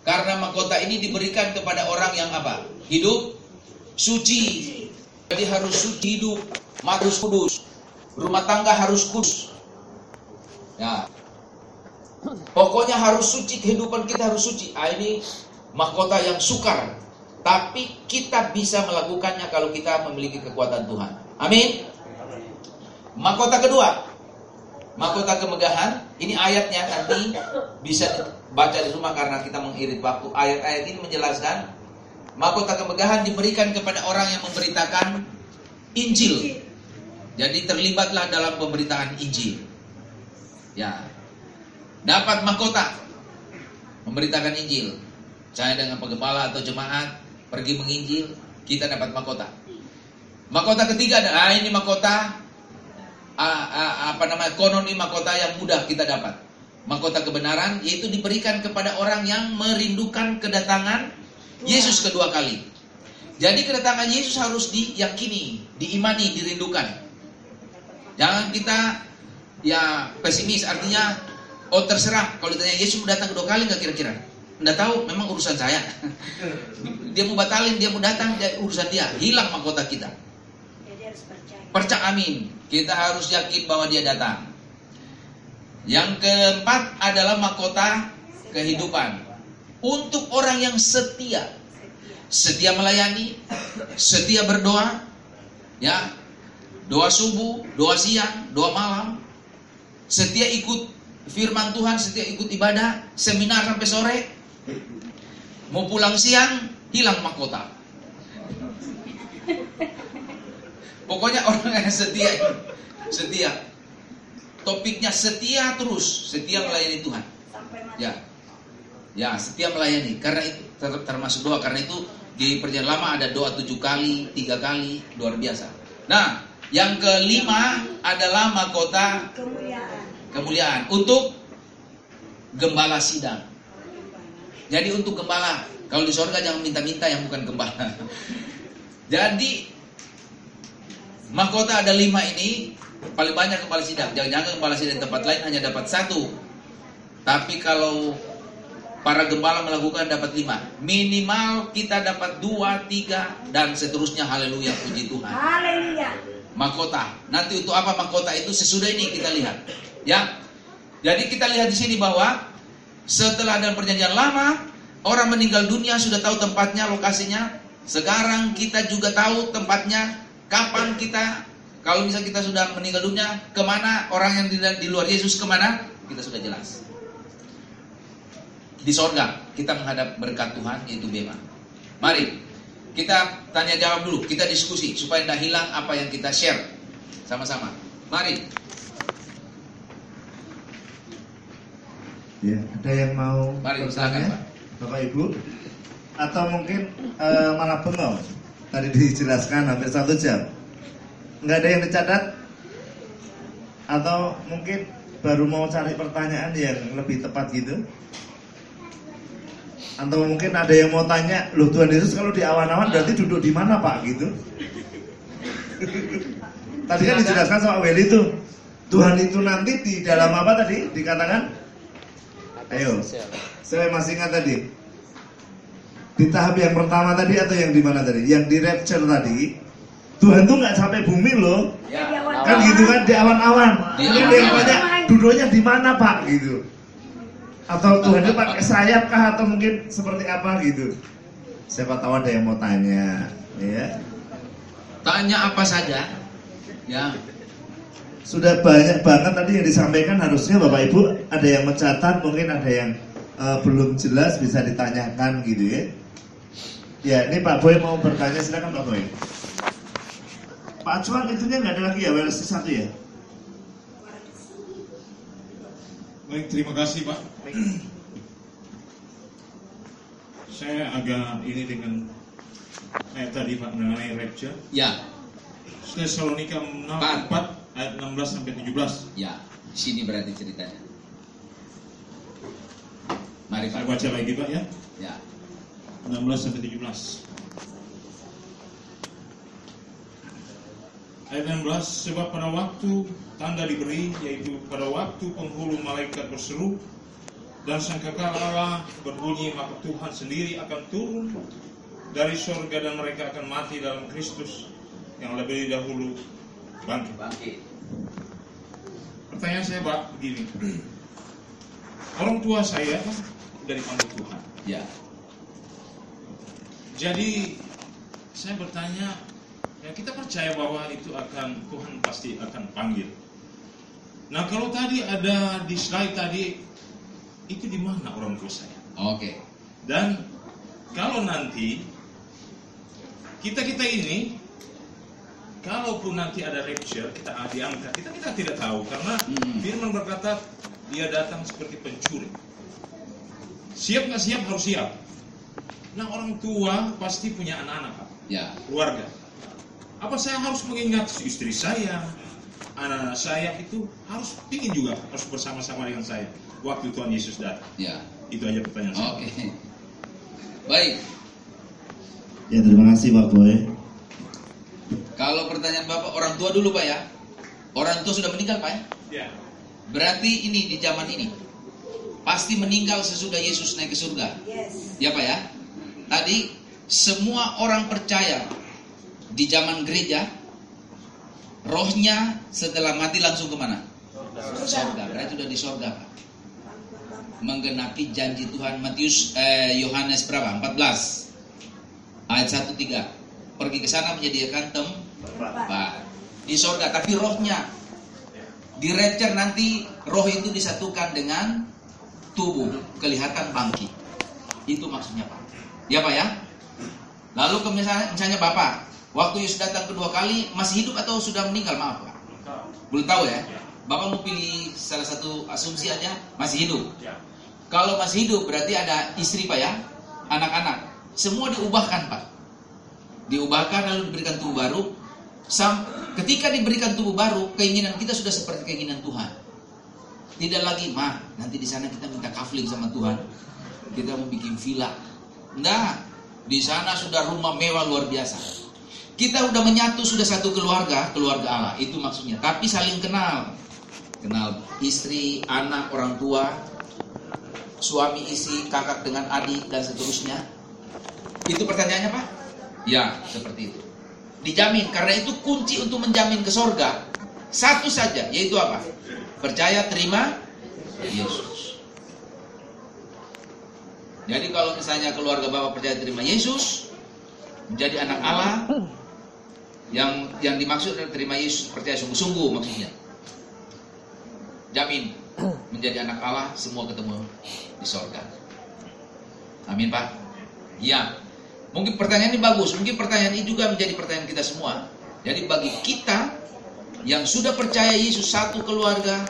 Karena mahkota ini diberikan kepada orang yang apa? Hidup suci. Jadi harus suci hidup, harus kudus. Rumah tangga harus kudus. Ya. Pokoknya harus suci, kehidupan kita harus suci. Ah, ini mahkota yang sukar. Tapi kita bisa melakukannya kalau kita memiliki kekuatan Tuhan. Amin. Mahkota kedua, mahkota kemegahan. Ini ayatnya nanti bisa baca di rumah karena kita mengirit waktu. Ayat-ayat ini menjelaskan mahkota kemegahan diberikan kepada orang yang memberitakan Injil. Jadi terlibatlah dalam pemberitaan Injil. Ya. Dapat mahkota memberitakan Injil. Saya dengan penggembala atau jemaat pergi menginjil, kita dapat mahkota. Mahkota ketiga adalah ah, ini mahkota ah, ah, apa namanya konon ini mahkota yang mudah kita dapat. Mahkota kebenaran yaitu diberikan kepada orang yang merindukan kedatangan Yesus kedua kali. Jadi kedatangan Yesus harus diyakini, diimani, dirindukan. Jangan kita ya pesimis artinya oh terserah kalau ditanya Yesus mau datang kedua kali nggak kira-kira? Nggak tahu, memang urusan saya. [laughs] dia mau batalin, dia mau datang, dia, urusan dia. Hilang mahkota kita. Jadi harus percaya. Percaya amin. Kita harus yakin bahwa dia datang. Yang keempat adalah mahkota kehidupan. Untuk orang yang setia. Setia melayani, setia berdoa, ya. Doa subuh, doa siang, doa malam. Setia ikut firman Tuhan, setia ikut ibadah, seminar sampai sore. Mau pulang siang, hilang mahkota. Pokoknya orang yang setia, setia. Topiknya setia terus, setia melayani Tuhan. Ya, ya setia melayani. Karena itu ter- termasuk doa. Karena itu di perjanjian lama ada doa tujuh kali, tiga kali, luar biasa. Nah, yang kelima adalah mahkota Kemuliaan. Kemuliaan untuk gembala sidang. Jadi untuk gembala, kalau di sorga jangan minta-minta yang bukan gembala. [laughs] Jadi mahkota ada lima ini paling banyak kepala sidang. Jangan-jangan kepala sidang tempat lain hanya dapat satu. Tapi kalau para gembala melakukan dapat lima, minimal kita dapat dua, tiga, dan seterusnya. Haleluya, puji Tuhan Haleluya. mahkota. Nanti untuk apa mahkota itu sesudah ini kita lihat. Ya. Jadi kita lihat di sini bahwa setelah dalam perjanjian lama orang meninggal dunia sudah tahu tempatnya, lokasinya. Sekarang kita juga tahu tempatnya, kapan kita kalau misalnya kita sudah meninggal dunia, ke mana orang yang di, di luar Yesus ke mana? Kita sudah jelas. Di sorga kita menghadap berkat Tuhan yaitu bema. Mari kita tanya jawab dulu, kita diskusi supaya tidak hilang apa yang kita share sama-sama. Mari. Ya, ada yang mau Mari, Pak. Bapak Ibu? Atau mungkin eh, malah bengong? Tadi dijelaskan hampir satu jam. Nggak ada yang dicatat? Atau mungkin baru mau cari pertanyaan yang lebih tepat gitu? Atau mungkin ada yang mau tanya, loh Tuhan Yesus kalau di awan-awan berarti duduk di mana Pak gitu? tadi kan dijelaskan sama Welly itu, Tuhan itu nanti di dalam apa tadi dikatakan? Ayo. Saya masih ingat tadi. Di tahap yang pertama tadi atau yang di mana tadi? Yang di rapture tadi, Tuhan tuh nggak sampai bumi loh. Ya. Awan- Kan gitu kan di awan-awan. Awan-awan. yang banyak duduknya di mana Pak gitu. Atau Tuhan itu pakai sayap kah atau mungkin seperti apa gitu. Siapa tahu ada yang mau tanya, ya. Tanya apa saja. Ya. Sudah banyak banget tadi yang disampaikan harusnya Bapak Ibu ada yang mencatat, mungkin ada yang eh, belum jelas bisa ditanyakan gitu ya. Ya, ini Pak Boy mau bertanya silakan Pak Boy. Pak Cuan itunya nggak ada lagi ya, versi satu ya? Baik, terima kasih Pak. Saya agak ini dengan ayat tadi Pak mengenai rapture. Ya. Tesalonika 4 Pak. Ayat 16 sampai 17. Ya. Sini berarti ceritanya. Mari Saya Pak. baca lagi Pak ya. Ya. 16 sampai 17. Ayat 16 sebab pada waktu tanda diberi yaitu pada waktu penghulu malaikat berseru dan sangkakala Allah berbunyi maka Tuhan sendiri akan turun dari sorga dan mereka akan mati dalam Kristus yang lebih dahulu bangkit. Bangkit. Pertanyaan saya Pak begini. Orang tua saya kan dari panggil Tuhan. Ya. Jadi saya bertanya, ya kita percaya bahwa itu akan Tuhan pasti akan panggil. Nah kalau tadi ada di slide tadi, itu di mana orang tua saya? Oke. Dan kalau nanti kita kita ini, kalaupun nanti ada rapture kita diangkat, kita kita tidak tahu karena Hmm. Firman berkata dia datang seperti pencuri. Siap nggak siap harus siap. Nah orang tua pasti punya anak-anak, Pak Ya. keluarga. Apa saya harus mengingat istri saya, anak-anak saya itu harus pingin juga harus bersama-sama dengan saya waktu Tuhan Yesus datang. Ya. Itu aja pertanyaan saya. Oke. Baik. Ya terima kasih Pak Boy. Kalau pertanyaan Bapak orang tua dulu Pak ya. Orang tua sudah meninggal Pak ya. Ya. Berarti ini di zaman ini pasti meninggal sesudah Yesus naik ke surga. Yes. Ya Pak ya. Tadi semua orang percaya di zaman gereja rohnya setelah mati langsung ke mana? Surga. Berarti sudah di surga Pak. Menggenapi janji Tuhan Matius eh, Yohanes berapa? 14 ayat 1 3 pergi ke sana menyediakan tempat di surga tapi rohnya. Di rapture nanti roh itu disatukan dengan tubuh kelihatan bangkit itu maksudnya pak. Ya pak ya? Lalu ke misalnya, misalnya bapak waktu Yesus datang kedua kali masih hidup atau sudah meninggal? Maaf pak. Belum tahu ya? Bapak mau pilih salah satu asumsi aja masih hidup? Kalau masih hidup berarti ada istri pak ya? Anak-anak. Semua diubahkan pak. Diubahkan lalu diberikan tubuh baru ketika diberikan tubuh baru keinginan kita sudah seperti keinginan Tuhan. Tidak lagi mah nanti di sana kita minta kafling sama Tuhan. Kita mau bikin villa. Enggak di sana sudah rumah mewah luar biasa. Kita udah menyatu sudah satu keluarga keluarga Allah. Itu maksudnya. Tapi saling kenal. Kenal istri anak orang tua suami istri kakak dengan adik dan seterusnya. Itu pertanyaannya pak? Ya seperti itu dijamin. Karena itu kunci untuk menjamin ke sorga. Satu saja yaitu apa? Percaya terima Yesus. Jadi kalau misalnya keluarga bapak percaya terima Yesus menjadi anak Allah yang yang dimaksud adalah terima Yesus percaya sungguh-sungguh maksudnya. Jamin menjadi anak Allah semua ketemu di sorga. Amin pak. Ya mungkin pertanyaan ini bagus mungkin pertanyaan ini juga menjadi pertanyaan kita semua. Jadi bagi kita yang sudah percaya Yesus satu keluarga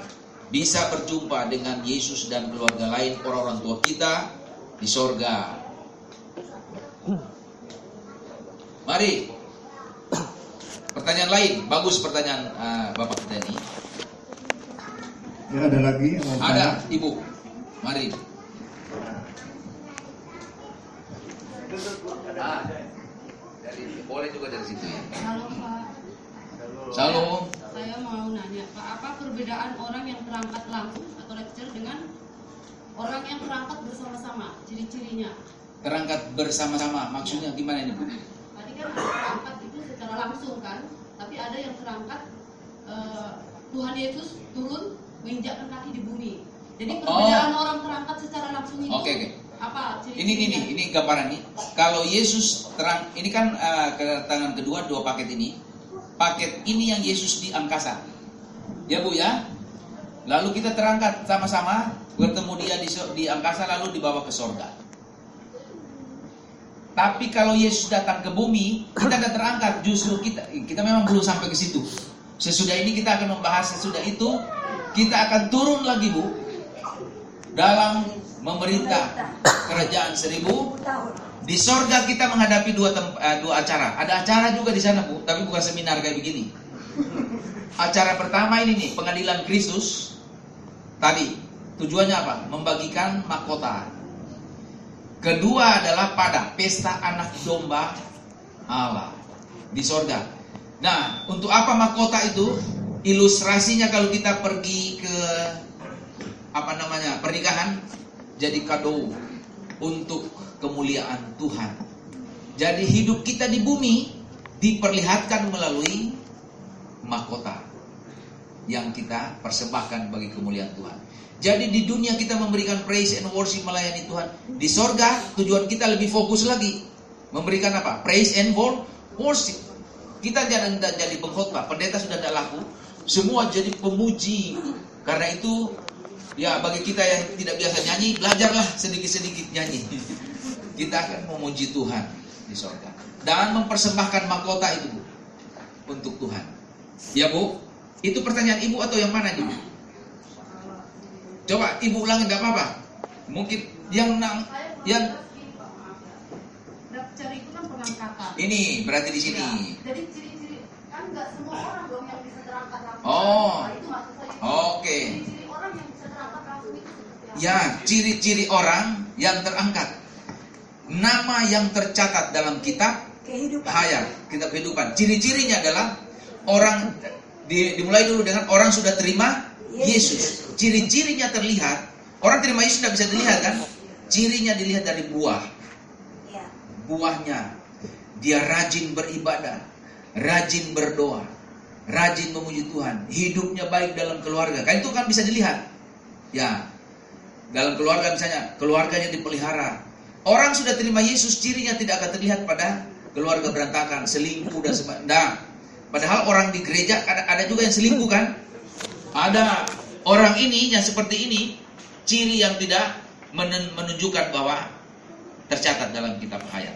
bisa berjumpa dengan Yesus dan keluarga lain orang-orang tua kita di sorga. Mari. Pertanyaan lain bagus pertanyaan ah, bapak kita ini. Ya ada lagi ada ibu. Mari Ah, dari, boleh juga dari situ ya Halo Pak, Shalom saya mau nanya Pak, apa perbedaan orang yang berangkat langsung atau lecture dengan orang yang berangkat bersama-sama, ciri-cirinya? Terangkat bersama-sama. Maksudnya gimana ini, Bu? Tadi kan terangkat itu secara langsung kan, tapi ada yang terangkat eh, Tuhan Yesus turun menginjakkan kaki di bumi. Jadi perbedaan orang terangkat secara langsung itu Oh. Oke, oke. Apa? ciri Ini ini ini gambaran nih. Kalau Yesus terang, ini kan eh, kedatangan kedua dua paket ini. Paket ini yang Yesus di angkasa. Ya Bu ya. Lalu kita terangkat sama-sama bertemu dia di, di angkasa lalu dibawa ke sorga. Tapi kalau Yesus datang ke bumi, kita tidak terangkat. Justru kita kita memang belum sampai ke situ. Sesudah ini kita akan membahas sesudah itu kita akan turun lagi Bu dalam memerintah kerajaan seribu 1000 tahun. di sorga kita menghadapi dua eh, dua acara. Ada acara juga di sana bu, tapi bukan seminar kayak begini. Acara pertama ini nih pengadilan Kristus. Tadi tujuannya apa? Membagikan mahkota. Kedua adalah pada pesta anak domba Allah di sorga. Nah, untuk apa mahkota itu? Ilustrasinya kalau kita pergi ke apa namanya pernikahan jadi kado untuk kemuliaan Tuhan. Jadi hidup kita di bumi diperlihatkan melalui mahkota yang kita persembahkan bagi kemuliaan Tuhan. Jadi di dunia kita memberikan praise and worship melayani Tuhan. Di sorga tujuan kita lebih fokus lagi. Memberikan apa? Praise and wor- worship. Kita jangan jadi pengkhotbah. Pendeta sudah tidak laku. Semua jadi pemuji. Karena itu ya bagi kita yang tidak biasa nyanyi, belajarlah sedikit-sedikit nyanyi. Kita akan memuji Tuhan di sorga. Dan mempersembahkan mahkota itu Bu. Untuk Tuhan. Ya Bu, itu pertanyaan ibu atau yang mana nih Bu? Coba ibu ulangi nggak apa-apa. Mungkin yang nang, yang itu kan pengangkatan. ini berarti di sini. Jadi ciri-ciri kan nggak semua orang dong yang bisa terangkat. Oh. Nah, itu maksud saya. Oke orang yang bisa terangkat langsung itu seperti apa? Ya, ciri-ciri orang yang terangkat. Nama yang tercatat dalam kitab Kehidupan. hayat, kitab kehidupan. Ciri-cirinya adalah orang di- dimulai dulu dengan orang sudah terima Yesus. Ciri-cirinya terlihat. Orang terima Yesus tidak bisa dilihat kan? Cirinya dilihat dari buah. Ya. buahnya. Dia rajin beribadah, rajin berdoa, rajin memuji Tuhan, hidupnya baik dalam keluarga. Kan itu kan bisa dilihat. Ya. Dalam keluarga misalnya, keluarganya dipelihara. Orang sudah terima Yesus, cirinya tidak akan terlihat pada keluarga berantakan, selingkuh dan sebagainya. Nah, padahal orang di gereja ada, ada juga yang selingkuh kan? Ada orang ini yang seperti ini, ciri yang tidak men- menunjukkan bahwa tercatat dalam kitab hayat.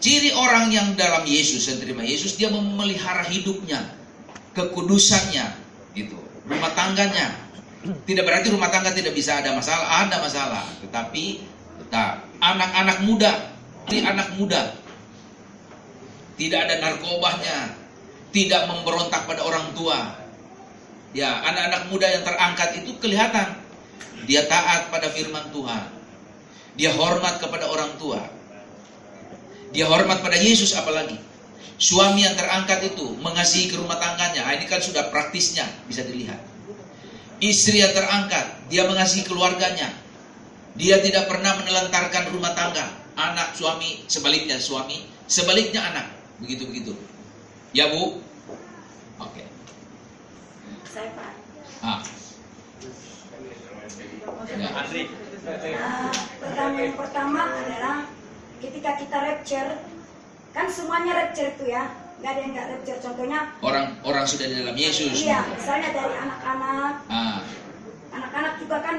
Ciri orang yang dalam Yesus yang terima Yesus dia memelihara hidupnya, kekudusannya, gitu. Rumah tangganya. [clears throat] Tidak berarti rumah tangga tidak bisa ada masalah, ada masalah. Tetapi tetap anak-anak muda, ini anak muda tidak ada narkobanya, tidak memberontak pada orang tua. Ya, anak-anak muda yang terangkat itu kelihatan dia taat pada firman Tuhan. Dia hormat kepada orang tua. Dia hormat pada Yesus apalagi. Suami yang terangkat itu mengasihi ke rumah tangganya. Ah, Ini kan sudah praktisnya bisa dilihat. Istri yang terangkat, dia mengasihi keluarganya. Dia tidak pernah menelantarkan rumah tangga. Anak suami sebaliknya suami, sebaliknya anak. Begitu-begitu. Ya, Bu? Oke. Saya Pak. Ah. Ya. Ah, pertanyaan yang pertama adalah ketika kita rapture, kan semuanya rapture itu ya, nggak ada yang nggak. Contohnya, Orang orang sudah di dalam Yesus. iya, misalnya dari anak-anak, Ah, anak-anak juga kan,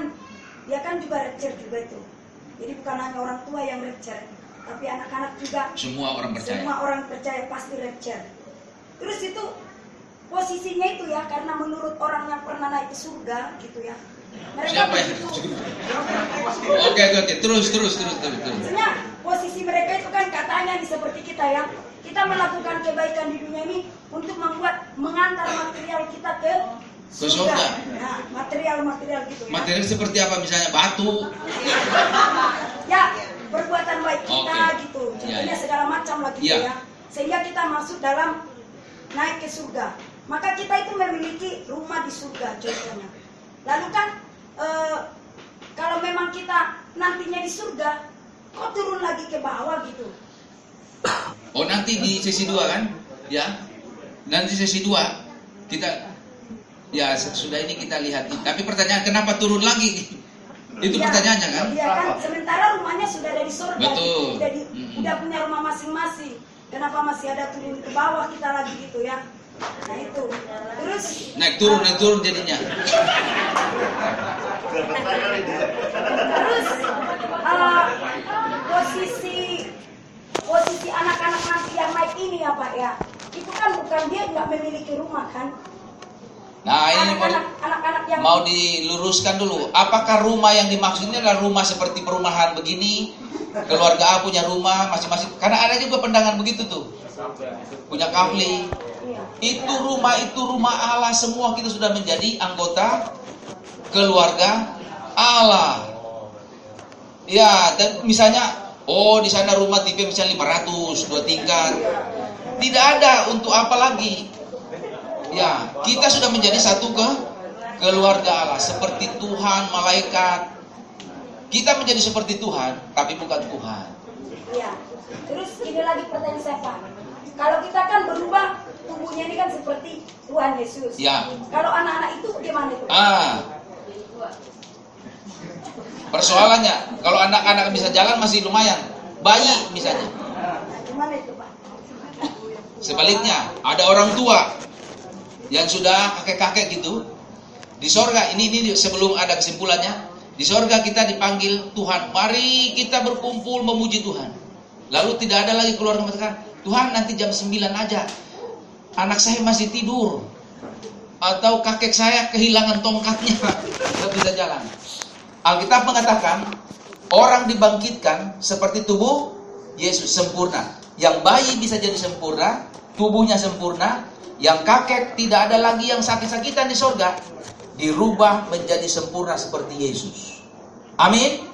dia kan juga rapture juga itu. Jadi bukan hanya orang tua yang rapture, tapi anak-anak juga semua orang percaya. semua orang percaya pasti rapture. Terus itu posisinya itu ya, karena menurut orang yang pernah naik ke surga gitu ya. Mereka Siapa begitu. Oke, oke. Terus, terus, terus, terus, terus. Maksudnya posisi mereka itu kan katanya nih seperti kita ya. Kita melakukan kebaikan di dunia ini untuk membuat mengantar material kita ke Ke surga. Nah, material-material gitu ya. Materi seperti apa misalnya batu. Ya, perbuatan baik kita Oke. gitu. Ya, Contohnya ya. segala macam lah gitu Ya. ya. Sehingga kita masuk dalam naik ke surga. Maka kita itu memiliki rumah di surga contohnya. Lalu kan eh, kalau memang kita nantinya di surga, kok turun lagi ke bawah gitu Oh nanti di sesi 2 kan? Ya. Nanti sesi 2 kita ya sudah ini kita lihat. Tapi pertanyaan kenapa turun lagi? Itu Iya. pertanyaannya kan? Iya kan, sementara rumahnya sudah ada di surga, Betul. Udah, di, udah punya rumah masing-masing. Kenapa masih ada turun ke bawah kita lagi gitu ya? Nah itu. Terus Naik turun naik turun jadinya. terus eh, posisi posisi anak-anak nanti yang naik ini ya Pak ya, itu kan bukan dia nggak memiliki rumah kan? Nah ini mau, Anak-anak anak-anak yang mau diluruskan dulu. Apakah rumah yang dimaksud ini adalah rumah seperti perumahan begini? Keluarga A punya rumah masing-masing. Karena ada juga pandangan begitu tuh. Punya kafli. Iya. Itu rumah itu rumah Allah semua kita sudah menjadi anggota keluarga Allah. Ya, dan misalnya oh di sana rumah tipe misalnya 500, dua tingkat. Tidak ada untuk apa lagi? Ya, kita sudah menjadi satu ke keluarga Allah seperti Tuhan, malaikat. Kita menjadi seperti Tuhan, tapi bukan Tuhan. Iya. Terus ini lagi pertanyaan saya Pak. Kalau kita kan berubah tubuhnya ini kan seperti Tuhan Yesus. Ya. Kalau anak-anak itu gimana itu? Ah. Persoalannya, kalau anak-anak bisa jalan masih lumayan. Bayi misalnya. Sebaliknya, ada orang tua yang sudah kakek-kakek gitu di sorga. Ini ini sebelum ada kesimpulannya. Di sorga kita dipanggil Tuhan. Mari kita berkumpul memuji Tuhan. Lalu tidak ada lagi keluarga mengatakan, Tuhan nanti jam 9 aja. Anak saya masih tidur. Atau kakek saya kehilangan tongkatnya. [laughs] Tidak bisa jalan. Alkitab mengatakan, orang dibangkitkan seperti tubuh Yesus sempurna. Yang bayi bisa jadi sempurna, tubuhnya sempurna. Yang kakek tidak ada lagi yang sakit-sakitan di sorga. Dirubah menjadi sempurna seperti Yesus. Amin.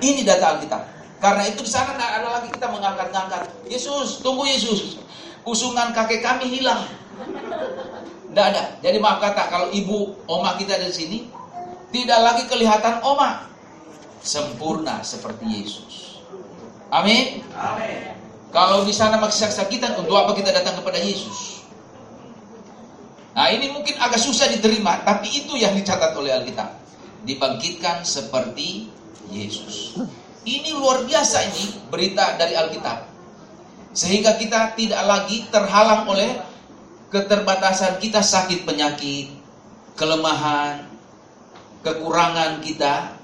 Ini data Alkitab. Karena itu di sana tidak ada lagi kita mengangkat-ngangkat. Yesus, tunggu Yesus. Usungan kakek kami hilang. Tidak ada. Jadi maaf kata, kalau ibu, oma kita dari sini, tidak lagi kelihatan oma. Sempurna seperti Yesus. Amin. Kalau di sana masih sakit-sakitan, untuk apa kita datang kepada Yesus? Nah ini mungkin agak susah diterima, tapi itu yang dicatat oleh Alkitab. Dibangkitkan seperti Yesus. Ini luar biasa ini berita dari Alkitab. Sehingga kita tidak lagi terhalang oleh keterbatasan kita sakit penyakit, kelemahan, kekurangan kita.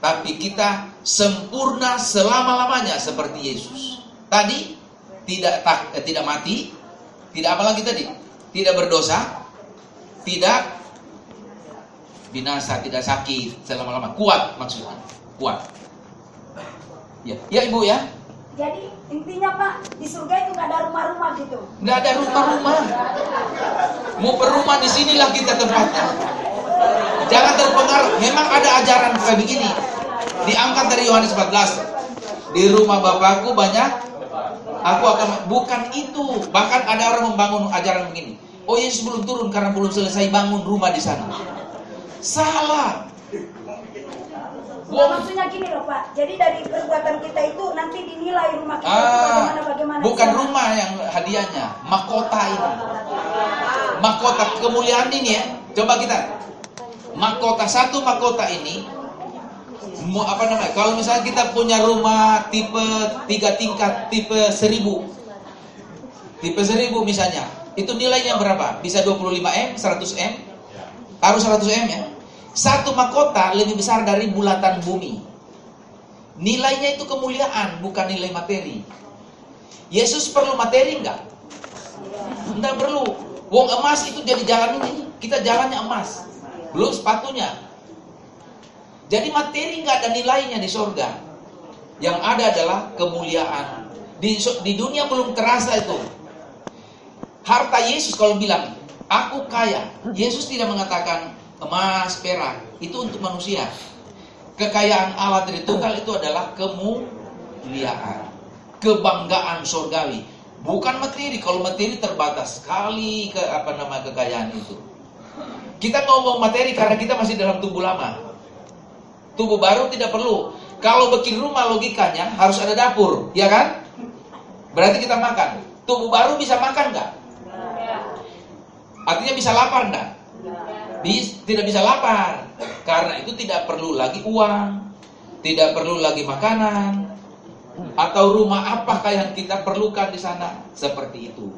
Tapi kita sempurna selama-lamanya seperti Yesus. Tadi tidak tak, eh, tidak mati, tidak apa lagi tadi? Tidak berdosa, tidak binasa, tidak sakit selama-lama. Kuat maksudnya, kuat. Ya, ya ibu ya. Jadi intinya Pak di surga itu nggak ada rumah-rumah gitu. Nggak ada rumah-rumah. Mau berumah di sinilah kita tempatnya. Jangan terpengaruh. Memang ada ajaran kayak begini. Diangkat dari Yohanes 14. Di rumah Bapakku banyak aku akan bukan itu. Bahkan ada orang membangun ajaran begini. Oh Yesus belum turun karena belum selesai bangun rumah di sana. Salah. Wong maksudnya gini loh Pak. Jadi dari perbuatan kita itu nanti dinilai rumah kita Ah, bagaimana bagaimana. bukan rumah yang hadiahnya, mahkota ini. Mahkota kemuliaan ini ya. Coba kita mahkota satu mahkota ini apa namanya? Kalau misalnya kita punya rumah tipe tiga tingkat tipe seribu tipe seribu misalnya itu nilainya berapa? Bisa 25 m, 100 m, harus 100 m ya. Satu mahkota lebih besar dari bulatan bumi. Nilainya itu kemuliaan, bukan nilai materi. Yesus perlu materi enggak? Enggak perlu. Wong emas itu jadi jalan ini. Kita jalannya emas. Belum sepatunya. Jadi materi enggak ada nilainya di sorga. Yang ada adalah kemuliaan. Di, di dunia belum terasa itu. Harta Yesus kalau bilang, aku kaya. Yesus tidak mengatakan emas, perak. Itu untuk manusia. Kekayaan Allah Tritunggal itu adalah kemuliaan. Kebanggaan surgawi. Bukan materi. Kalau materi terbatas sekali ke apa nama kekayaan itu. Kita ngomong materi karena kita masih dalam tubuh lama. Tubuh baru tidak perlu. Kalau bikin rumah logikanya harus ada dapur, ya kan? Berarti kita makan. Tubuh baru bisa makan nggak? Artinya bisa lapar nggak? Tidak bisa lapar. Karena itu tidak perlu lagi uang, tidak perlu lagi makanan, atau rumah apakah yang kita perlukan di sana? Seperti itu.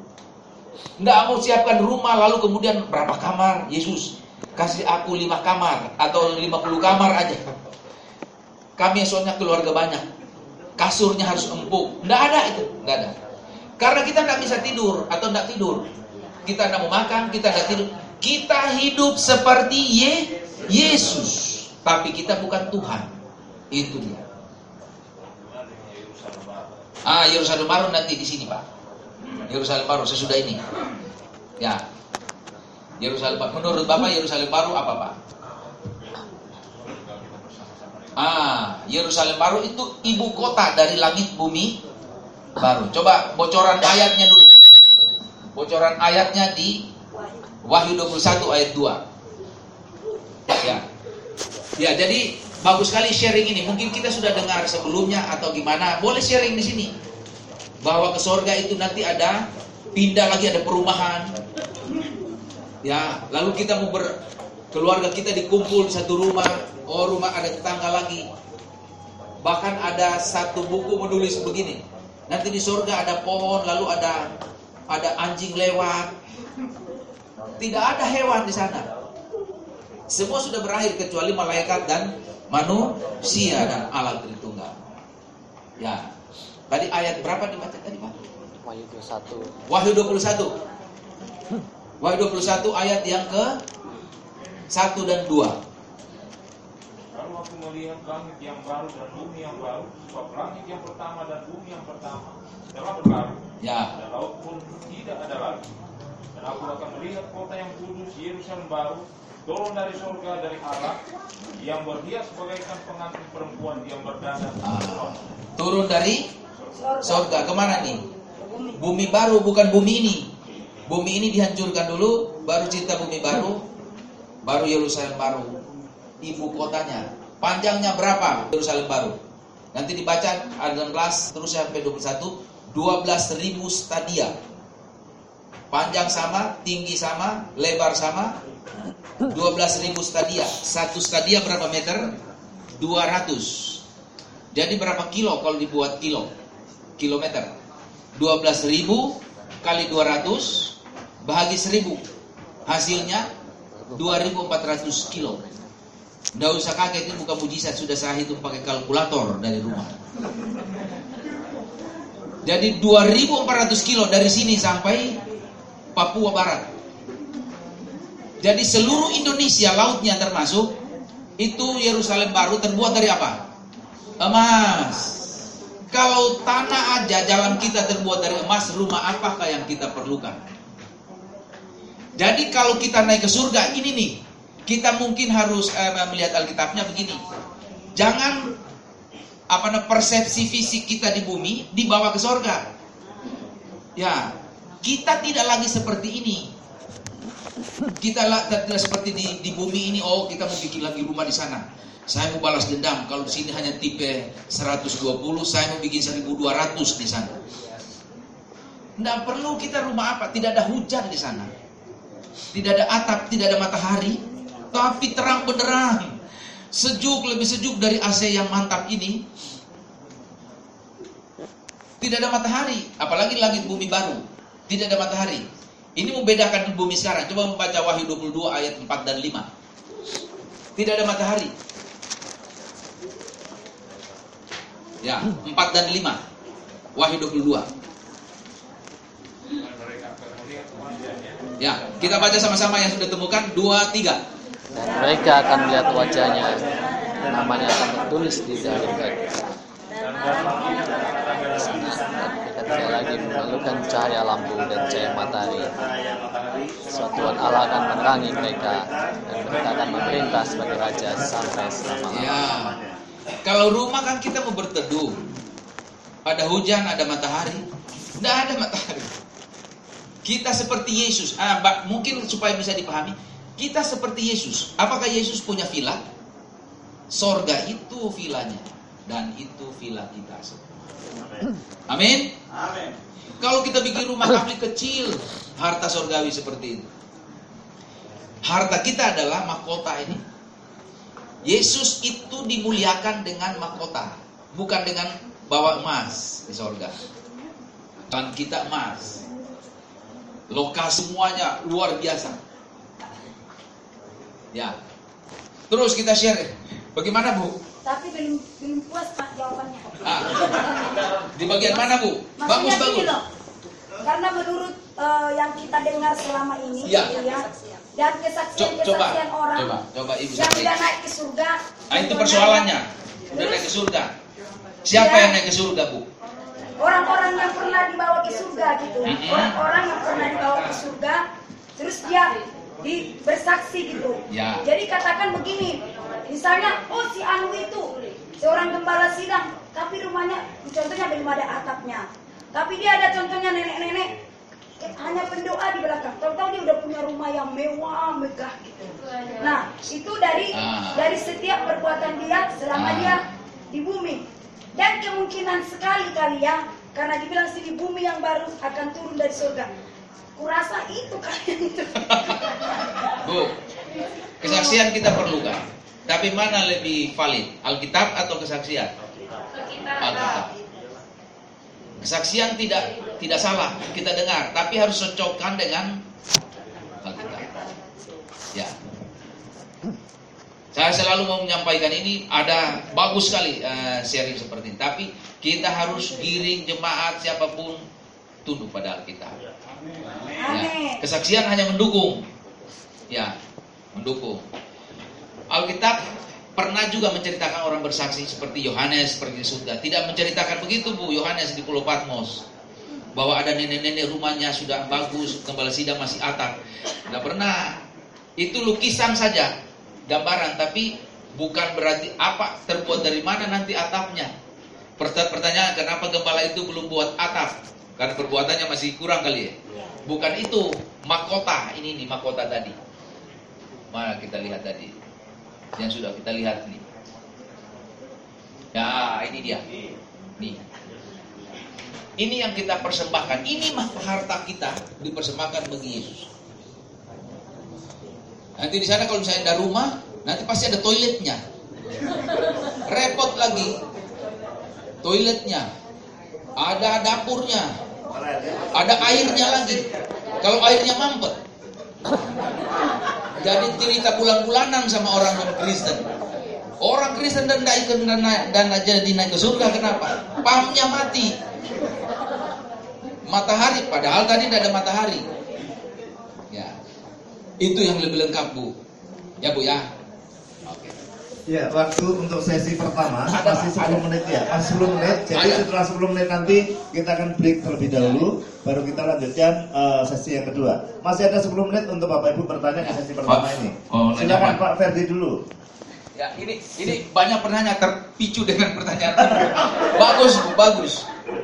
Nggak mau siapkan rumah lalu kemudian berapa kamar? Yesus kasih aku lima kamar atau 50 kamar aja. Kami soalnya keluarga banyak. Kasurnya harus empuk. Nggak ada itu, nggak ada. Karena kita nggak bisa tidur atau nggak tidur. Kita nggak mau makan, kita nggak tidur. Kita hidup seperti Ye Yesus, tapi kita bukan Tuhan. Itu dia. Ah, Yerusalem baru nanti di sini, Pak. Yerusalem baru sesudah ini. Ya. Yerusalem baru. Menurut Bapak Yerusalem baru apa, Pak? Ah, Yerusalem baru itu ibu kota dari langit bumi baru. Coba bocoran ayatnya dulu. Bocoran ayatnya di Wahyu 21 ayat 2. Ya. Ya, jadi bagus sekali sharing ini. Mungkin kita sudah dengar sebelumnya atau gimana. Boleh sharing di sini. Bahwa ke sorga itu nanti ada pindah lagi ada perumahan. Ya, lalu kita mau ber keluarga kita dikumpul di satu rumah. Oh, rumah ada tetangga lagi. Bahkan ada satu buku menulis begini. Nanti di sorga ada pohon, lalu ada ada anjing lewat. Tidak ada hewan di sana. Semua sudah berakhir kecuali malaikat dan manusia dan Allah Tritunggal. Ya. Tadi ayat berapa dibaca tadi, Pak? Wahyu 21 Wahyu 21. Wahyu 21 ayat yang ke 1 dan 2. Lalu aku melihat langit yang baru dan bumi yang baru, sebab langit yang pertama dan bumi yang pertama telah berlalu, Ya. dan laut pun tidak ada lagi. Dan aku akan melihat kota yang kudus, Yerusalem baru, turun dari surga dari Allah, yang berhias bagaikan pengantin perempuan yang berdandan. Ah, turun dari Sorga. ke mana nih? Bumi. Baru bukan bumi ini. Bumi ini dihancurkan dulu, baru cinta bumi baru, baru Yerusalem baru. Ibu kotanya. Panjangnya berapa Yerusalem baru? Nanti dibaca ayat 16 terus sampai 21, 12.000 stadia. Panjang sama, tinggi sama, lebar sama, 12.000 stadia. Satu stadia berapa meter? 200. Jadi berapa kilo kalau dibuat kilo? Kilometer. 12.000 kali 200 bahagi 1000. Hasilnya 2400 kilo. Nggak usah kaget ini bukan mujizat sudah saya hitung pakai kalkulator dari rumah. Jadi 2400 kilo dari sini sampai Papua Barat. Jadi seluruh Indonesia lautnya termasuk itu Yerusalem baru terbuat dari apa? Emas. Kalau tanah aja jalan kita terbuat dari emas, rumah apakah yang kita perlukan? Jadi kalau kita naik ke surga ini nih, kita mungkin harus eh, melihat Alkitabnya begini. Jangan apa namanya persepsi fisik kita di bumi dibawa ke surga. Ya, kita tidak lagi seperti ini. Kita tidak seperti di, di bumi ini. Oh, kita mau bikin lagi rumah di sana. Saya mau balas dendam. Kalau di sini hanya tipe 120, saya mau bikin 1200 di sana. Tidak perlu kita rumah apa? Tidak ada hujan di sana. Tidak ada atap, tidak ada matahari, tapi terang benderang. Sejuk, lebih sejuk dari AC yang mantap ini. Tidak ada matahari, apalagi langit bumi baru. Tidak ada matahari. Ini membedakan bumi sekarang. Coba membaca Wahyu 22 ayat 4 dan 5. Tidak ada matahari. Ya, 4 dan 5. Wahyu 22. Ya, kita baca sama-sama yang sudah temukan 2 3. dan mereka akan melihat wajahnya namanya akan tertulis di dalam tidak lagi memerlukan cahaya lampu dan cahaya matahari Suatuan Allah akan menerangi mereka dan mereka akan memerintah sebagai raja sampai selama-lamanya Ya. Kalau rumah kan kita mau berteduh. Ada hujan, ada matahari. Tidak ada matahari. Kita seperti Yesus. Ah, mungkin supaya bisa dipahami. Kita seperti Yesus. Apakah Yesus punya villa? Sorga itu villanya. dan itu villa kita semua. Amin. Kalau kita bikin rumah kami kecil, harta surgawi seperti itu. Harta kita adalah mahkota ini. Yesus itu dimuliakan dengan mahkota, bukan dengan bawa emas di sorga. Dan kita emas. Lokasi semuanya luar biasa. Ya. Terus kita share. Bagaimana Bu? Tapi belum belum puas Pak jawabannya. Ah, di bagian mana Bu? Bagus Maksudnya bagus. loh. Karena menurut eh, yang kita dengar selama ini gitu ya, dan kesaksian-kesaksian orang coba, coba Ibu yang sampaikan. udah naik ke surga. Nah, itu persoalannya. Udah Terus? naik ke surga. Siapa Iya. yang naik ke surga, Bu? Orang-orang yang pernah dibawa ke surga gitu. Orang-orang yang pernah dibawa ke surga, terus dia di bersaksi gitu. Ya. Jadi katakan begini, misalnya, oh si Anu itu seorang gembala sidang, tapi rumahnya contohnya belum ada atapnya. Tapi dia ada contohnya nenek-nenek hanya pendoa di belakang. Tahu-tahu dia udah punya rumah yang mewah, megah gitu. Nah, itu dari Ah. dari setiap perbuatan dia selama Ah. dia di bumi. Dan kemungkinan sekali kali ya, karena dibilang sih di bumi yang baru akan turun dari surga. Kurasa itu kalian itu. [laughs] Bu, kesaksian kita perlukan. Tapi mana lebih valid? Alkitab atau kesaksian? Alkitab. Kesaksian tidak tidak salah kita dengar, tapi harus cocokkan dengan Alkitab. Ya. Saya selalu mau menyampaikan ini ada bagus sekali eh, sharing seperti ini. Tapi kita harus giring jemaat siapa pun tunduk pada Alkitab. Ya. Kesaksian hanya mendukung. Ya, mendukung. Alkitab pernah juga menceritakan orang bersaksi seperti Yohanes pergi ke surga. Tidak menceritakan begitu Bu Yohanes di Pulau Patmos. Bahwa ada nenek-nenek rumahnya sudah bagus, gembala sidang masih atap. Tidak pernah. Itu lukisan saja, gambaran. Tapi bukan berarti apa terbuat dari mana nanti atapnya. Perta- Pertanyaan kenapa gembala itu belum buat atap? Karena perbuatannya masih kurang kali ya. Bukan itu mahkota ini nih mahkota tadi. Mana kita lihat tadi? Yang sudah kita lihat nih. Ya, ini dia. Nih. Ini yang kita persembahkan. Ini mah harta kita dipersembahkan bagi Yesus. Nanti di sana kalau misalnya ada rumah, nanti pasti ada toiletnya. Repot lagi. Toiletnya. Ada dapurnya. Ada airnya lagi. Kalau airnya mampet. Jadi cerita bulan-bulanan sama orang Kristen. Orang Kristen dan naik ke dan, dan jadi naik ke surga kenapa? Pahamnya mati. Matahari padahal tadi tidak ada matahari. Ya. Itu yang lebih lengkap, Bu. Ya, Bu ya. Ya, waktu untuk sesi pertama Ada, masih Pak, 10 ada. menit ya, masih 10 menit. Jadi Ada. setelah 10 menit nanti kita akan break terlebih dahulu, baru kita lanjutkan eh, sesi yang kedua. Masih ada 10 menit untuk Bapak Ibu bertanya di sesi pertama Pak, ini. oh, Silakan Pak. Ferdi dulu. Ya, ini ini banyak penanya terpicu dengan pertanyaan. bagus, Bu, bagus.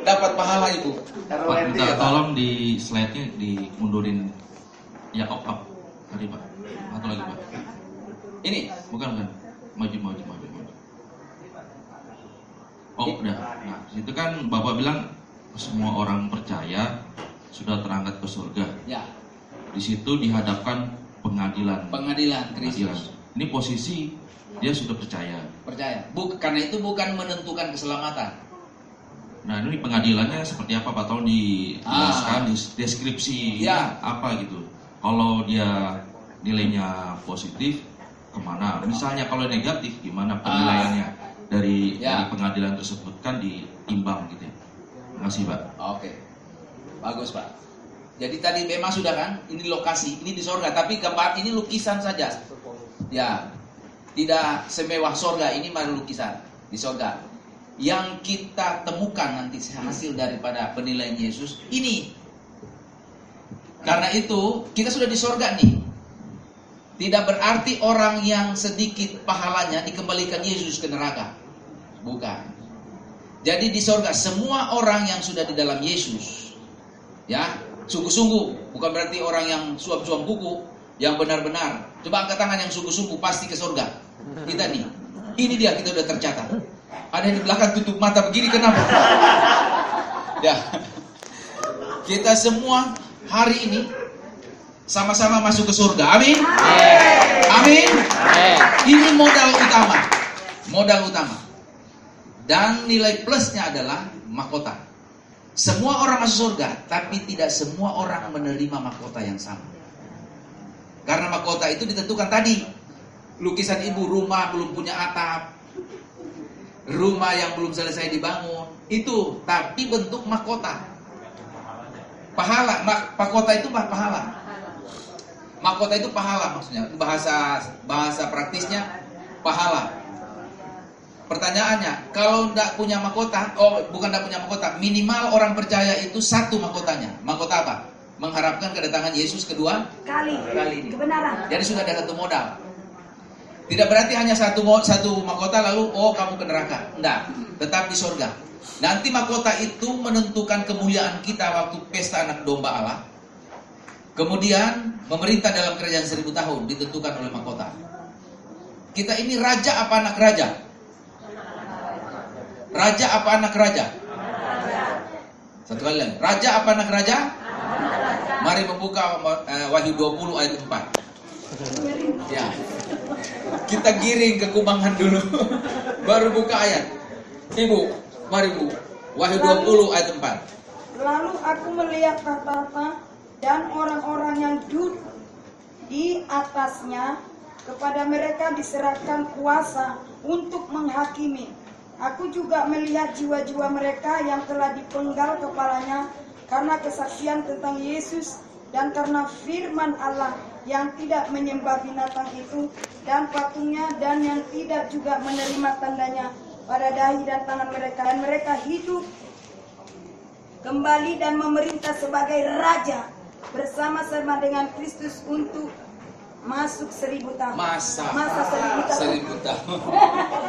Dapat pahala Ibu. Pak, minta ya, tolong di slide-nya dimundurin Yakob up tadi Pak. Satu lagi Pak. Ini Bukan bukan. Maju maju maju maju. Oh udah. Nah, itu kan Bapak bilang semua orang percaya sudah terangkat ke surga. ya, Di situ dihadapkan pengadilan. pengadilan. Kristus. Ini posisi dia sudah percaya. Percaya. Buk, karena itu bukan menentukan keselamatan. Nah ini pengadilannya seperti apa Pak? Tolong dijelaskan di deskripsi Ya. apa gitu. Kalau dia nilainya positif ke mana? Misalnya kalau negatif gimana penilaiannya dari, Ya. dari pengadilan tersebut kan diimbang gitu. ya. Terima kasih Pak. Oke. Bagus, Pak. Jadi tadi memang sudah kan, ini lokasi, ini di sorga, tapi gambar ini lukisan saja. Ya, tidak semewah sorga, ini baru lukisan di sorga. Yang kita temukan nanti hasil daripada penilaian Yesus ini. Karena itu kita sudah di sorga nih. Tidak berarti orang yang sedikit pahalanya dikembalikan Yesus ke neraka. Bukan. Jadi di sorga semua orang yang sudah di dalam Yesus, ya sungguh-sungguh, bukan berarti orang yang suap-suap buku, yang benar-benar. Coba angkat tangan yang sungguh-sungguh pasti ke sorga. Kita nih, ini dia kita udah tercatat. Ada di belakang tutup mata begini kenapa? ya. Kita semua hari ini sama-sama masuk ke surga. Amin. Amin. Amin. Ini modal utama. Modal utama. Dan nilai plusnya adalah mahkota. Semua orang masuk surga, tapi tidak semua orang menerima mahkota yang sama. Karena mahkota itu ditentukan tadi. Lukisan ibu rumah belum punya atap. Rumah yang belum selesai dibangun. Itu, tapi bentuk mahkota. Pahala, ma- mahkota itu pahala. Mahkota itu pahala maksudnya. Bahasa bahasa praktisnya pahala. Pertanyaannya, kalau tidak punya mahkota, oh bukan tidak punya mahkota, minimal orang percaya itu satu mahkotanya. Mahkota apa? Mengharapkan kedatangan Yesus kedua Kali. kali ini. Kebenaran. Jadi sudah ada satu modal. Tidak berarti hanya satu satu mahkota lalu oh kamu ke neraka. Enggak, tetap di surga. Nanti mahkota itu menentukan kemuliaan kita waktu pesta anak domba Allah. Kemudian memerintah dalam kerajaan seribu tahun ditentukan oleh mahkota. Kita ini raja apa anak raja? Raja apa anak raja? Satu kali lagi. Raja apa anak raja? Mari membuka eh, Wahyu 20 ayat 4. Ya. Kita giring ke kubangan dulu. [laughs] Baru buka ayat. Ibu, mari Bu. Wahyu 20 ayat 4. Lalu aku melihat tahta dan orang-orang yang duduk di atasnya kepada mereka diserahkan kuasa untuk menghakimi. Aku juga melihat jiwa-jiwa mereka yang telah dipenggal kepalanya karena kesaksian tentang Yesus dan karena firman Allah yang tidak menyembah binatang itu dan patungnya dan yang tidak juga menerima tandanya pada dahi dan tangan mereka dan mereka hidup kembali dan memerintah sebagai raja bersama-sama dengan Kristus untuk masuk seribu tahun. Masa Masa seribu tahun. seribu tahun.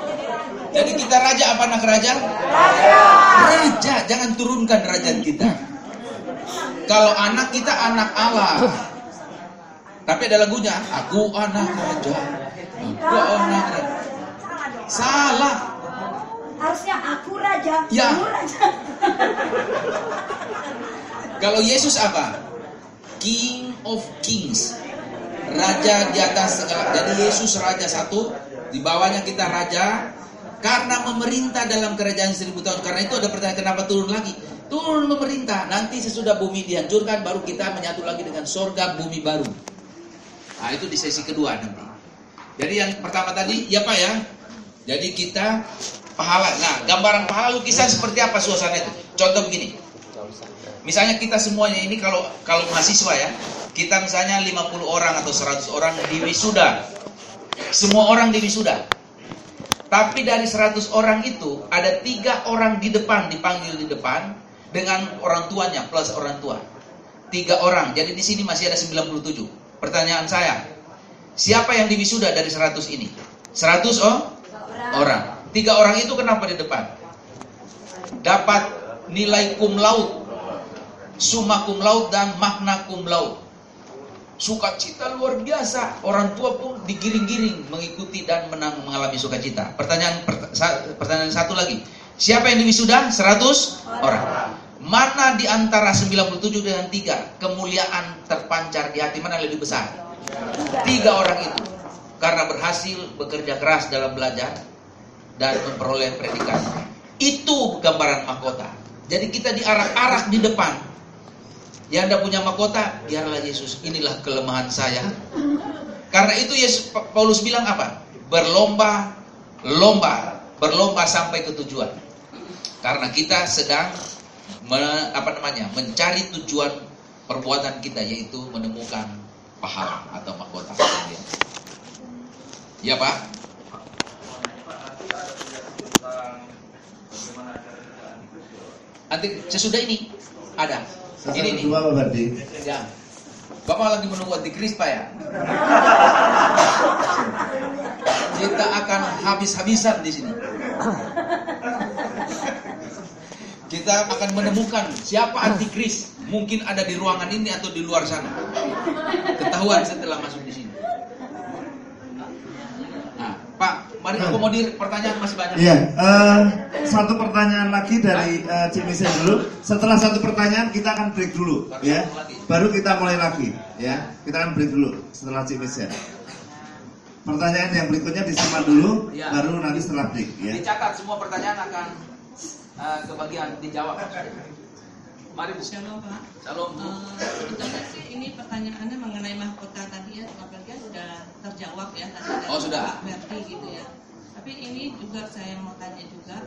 [laughs] Jadi kita raja apa anak raja? Raja. Raja, jangan turunkan kerajaan kita. Kalau anak kita anak Allah. Tapi ada lagunya, aku anak raja. Aku anak raja. Salah. Harusnya aku raja. Ya. kamu raja. Kalau Yesus apa? King of Kings. Raja di atas segala. Jadi Yesus raja satu, di bawahnya kita raja karena memerintah dalam kerajaan seribu tahun. Karena itu ada pertanyaan kenapa turun lagi? Turun memerintah. Nanti sesudah bumi dihancurkan baru kita menyatu lagi dengan sorga bumi baru. Nah itu di sesi kedua nanti. Jadi yang pertama tadi ya Pak ya. Jadi kita pahala. Nah gambaran pahala lukisan seperti apa suasana itu? Contoh begini. Misalnya kita semuanya ini kalau kalau mahasiswa ya, kita misalnya 50 orang atau 100 orang di wisuda. Semua orang di wisuda. Tapi dari 100 orang itu ada tiga orang di depan dipanggil di depan dengan orang tuanya plus orang tua. Tiga orang. Jadi di sini masih ada 97. Pertanyaan saya, siapa yang di wisuda dari 100 ini? 100 oh? orang. Tiga orang itu kenapa di depan? Dapat nilai cum laude summa cum laude dan magna cum laude. Sukacita luar biasa. Orang tua pun digiring-giring mengikuti dan menang mengalami sukacita. Pertanyaan pertanyaan satu lagi. Siapa yang diwisuda? 100 orang. Mana di antara 97 dengan 3 kemuliaan terpancar di hati mana lebih besar? Tiga orang itu. Karena berhasil bekerja keras dalam belajar dan memperoleh predikat. Itu gambaran mahkota. Jadi kita diarak-arak di depan yang tidak punya mahkota, biarlah Yesus. Inilah kelemahan saya. Karena itu Yesus Paulus bilang apa? Berlomba, lomba, berlomba sampai ke tujuan. Karena kita sedang me- apa namanya? mencari tujuan perbuatan kita yaitu menemukan pahala atau mahkota. Ya Pak? Nanti sesudah ini ada. Sasa Ini nih. kedua Pak Bardi. Ya. Bapak lagi menunggu antikris Pak ya. Kita akan habis-habisan di sini. Kita akan menemukan siapa antikris. Mungkin ada di ruangan ini atau di luar sana. Ketahuan setelah masuk di sini. Nah, Pak, Mari akomodir pertanyaan masih banyak. Iya, eh, satu pertanyaan lagi dari eh, Cimisen dulu. Setelah satu pertanyaan kita akan break dulu, ya. Baru kita mulai lagi, ya. Kita akan break dulu setelah Cimisen. Pertanyaan yang berikutnya disimak dulu, Iya. baru nanti setelah break, ya. Dicatat semua pertanyaan akan eh, kebagian dijawab. Mari Bu. Shalom Pak. Shalom Bu. Sih ini pertanyaannya mengenai mahkota tadi ya, terjawab ya tadi dari Oh, sudah. Pak Berti gitu ya. Tapi ini juga saya mau tanya juga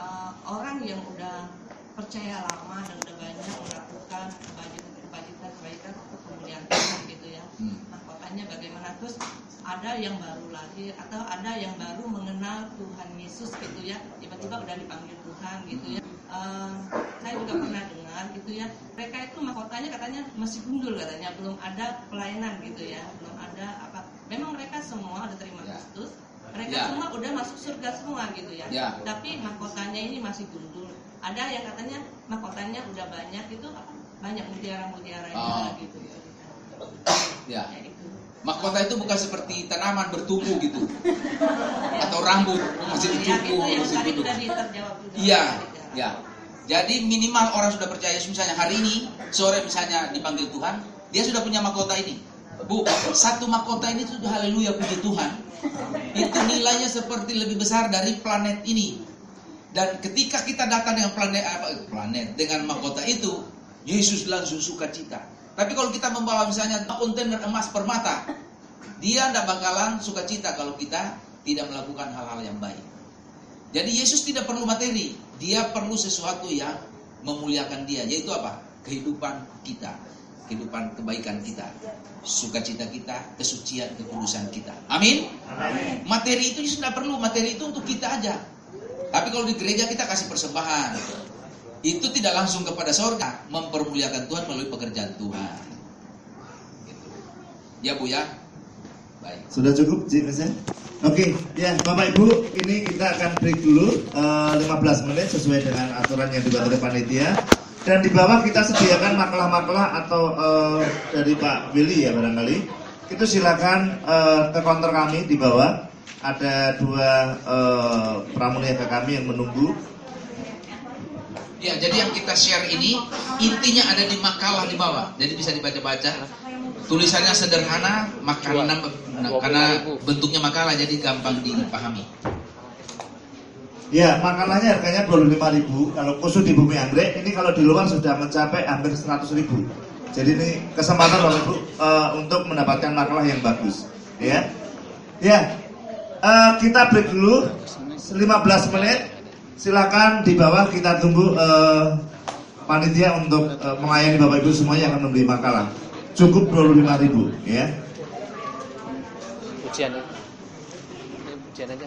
eh, orang yang udah percaya lama dan udah banyak melakukan kebajikan kebaikan untuk kemuliaan Tuhan gitu ya. Hmm. Mahkotanya bagaimana terus ada yang baru lahir atau ada yang baru mengenal Tuhan Yesus gitu ya tiba-tiba udah dipanggil Tuhan gitu ya Eh, saya juga pernah dengar gitu ya mereka itu mahkotanya katanya masih gundul katanya belum ada pelayanan gitu ya belum ada memang mereka semua udah terima Ya. Kristus mereka Ya. semua udah masuk surga semua gitu ya Ya. tapi mahkotanya ini masih gundul ada yang katanya mahkotanya udah banyak itu apa banyak mutiara-mutiaranya Oh. gitu ya Ya. Ya, itu. Mahkota itu bukan seperti tanaman bertumbuh gitu. [laughs] Atau rambut masih Ya, dicukur, yang masih duduk. Iya, ya. Jadi minimal orang sudah percaya misalnya hari ini sore misalnya dipanggil Tuhan, dia sudah punya mahkota ini. Bu, satu mahkota ini sudah haleluya puji Tuhan. Itu nilainya seperti lebih besar dari planet ini. Dan ketika kita datang dengan planet apa, planet dengan mahkota itu, Yesus langsung suka cita. Tapi kalau kita membawa misalnya kontainer emas permata, dia tidak bakalan suka cita kalau kita tidak melakukan hal-hal yang baik. Jadi Yesus tidak perlu materi, dia perlu sesuatu yang memuliakan dia, yaitu apa? Kehidupan kita, kehidupan kebaikan kita, sukacita kita, kesucian, kekudusan kita. Amin. Materi itu sudah perlu, materi itu untuk kita aja. Tapi kalau di gereja kita kasih persembahan, itu tidak langsung kepada sorga, mempermuliakan Tuhan melalui pekerjaan Tuhan. Gitu. Ya Bu ya. Baik. Sudah cukup, Cimisen? Oke, ya Bapak Ibu, ini kita akan break dulu eh, 15 menit sesuai dengan aturan yang dibuat oleh panitia. Dan di bawah kita sediakan makalah-makalah atau eh, dari Pak Willy ya barangkali. Itu silakan eh, ke counter kami di bawah. Ada dua eh, pramuniaga kami yang menunggu. Ya, jadi yang kita share ini intinya ada di makalah di bawah. Jadi bisa dibaca-baca. Tulisannya sederhana, makanan karena bentuknya makalah jadi gampang dipahami. Ya, makalahnya harganya 25.000 Kalau khusus di bumi anggrek, ini kalau di luar sudah mencapai hampir 100.000 Jadi ini kesempatan Bapak Ibu eh, untuk mendapatkan makalah yang bagus. Ya, ya. Eh, kita break dulu 15 menit. Silakan di bawah kita tunggu eh, panitia untuk eh, melayani Bapak Ibu semua yang akan membeli makalah. Cukup 25.000 ya. Ujian ya. Ujian aja.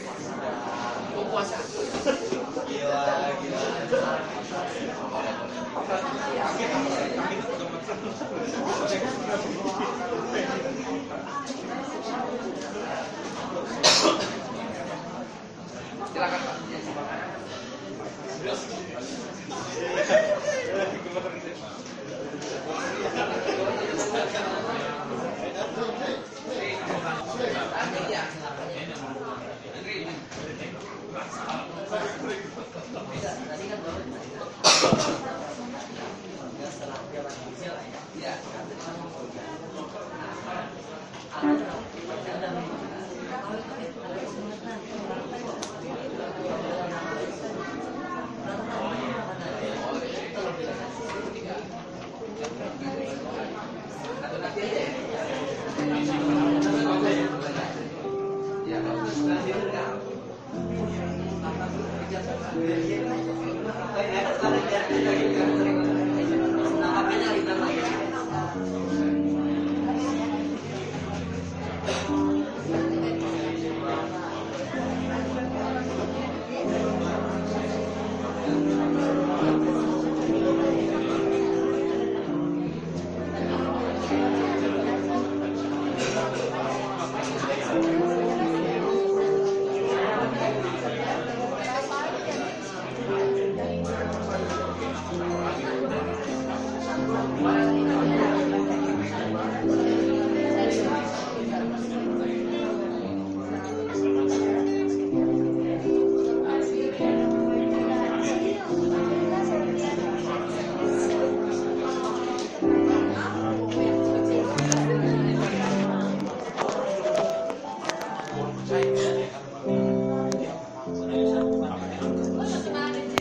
ujian. Sebentar. Non. Silakan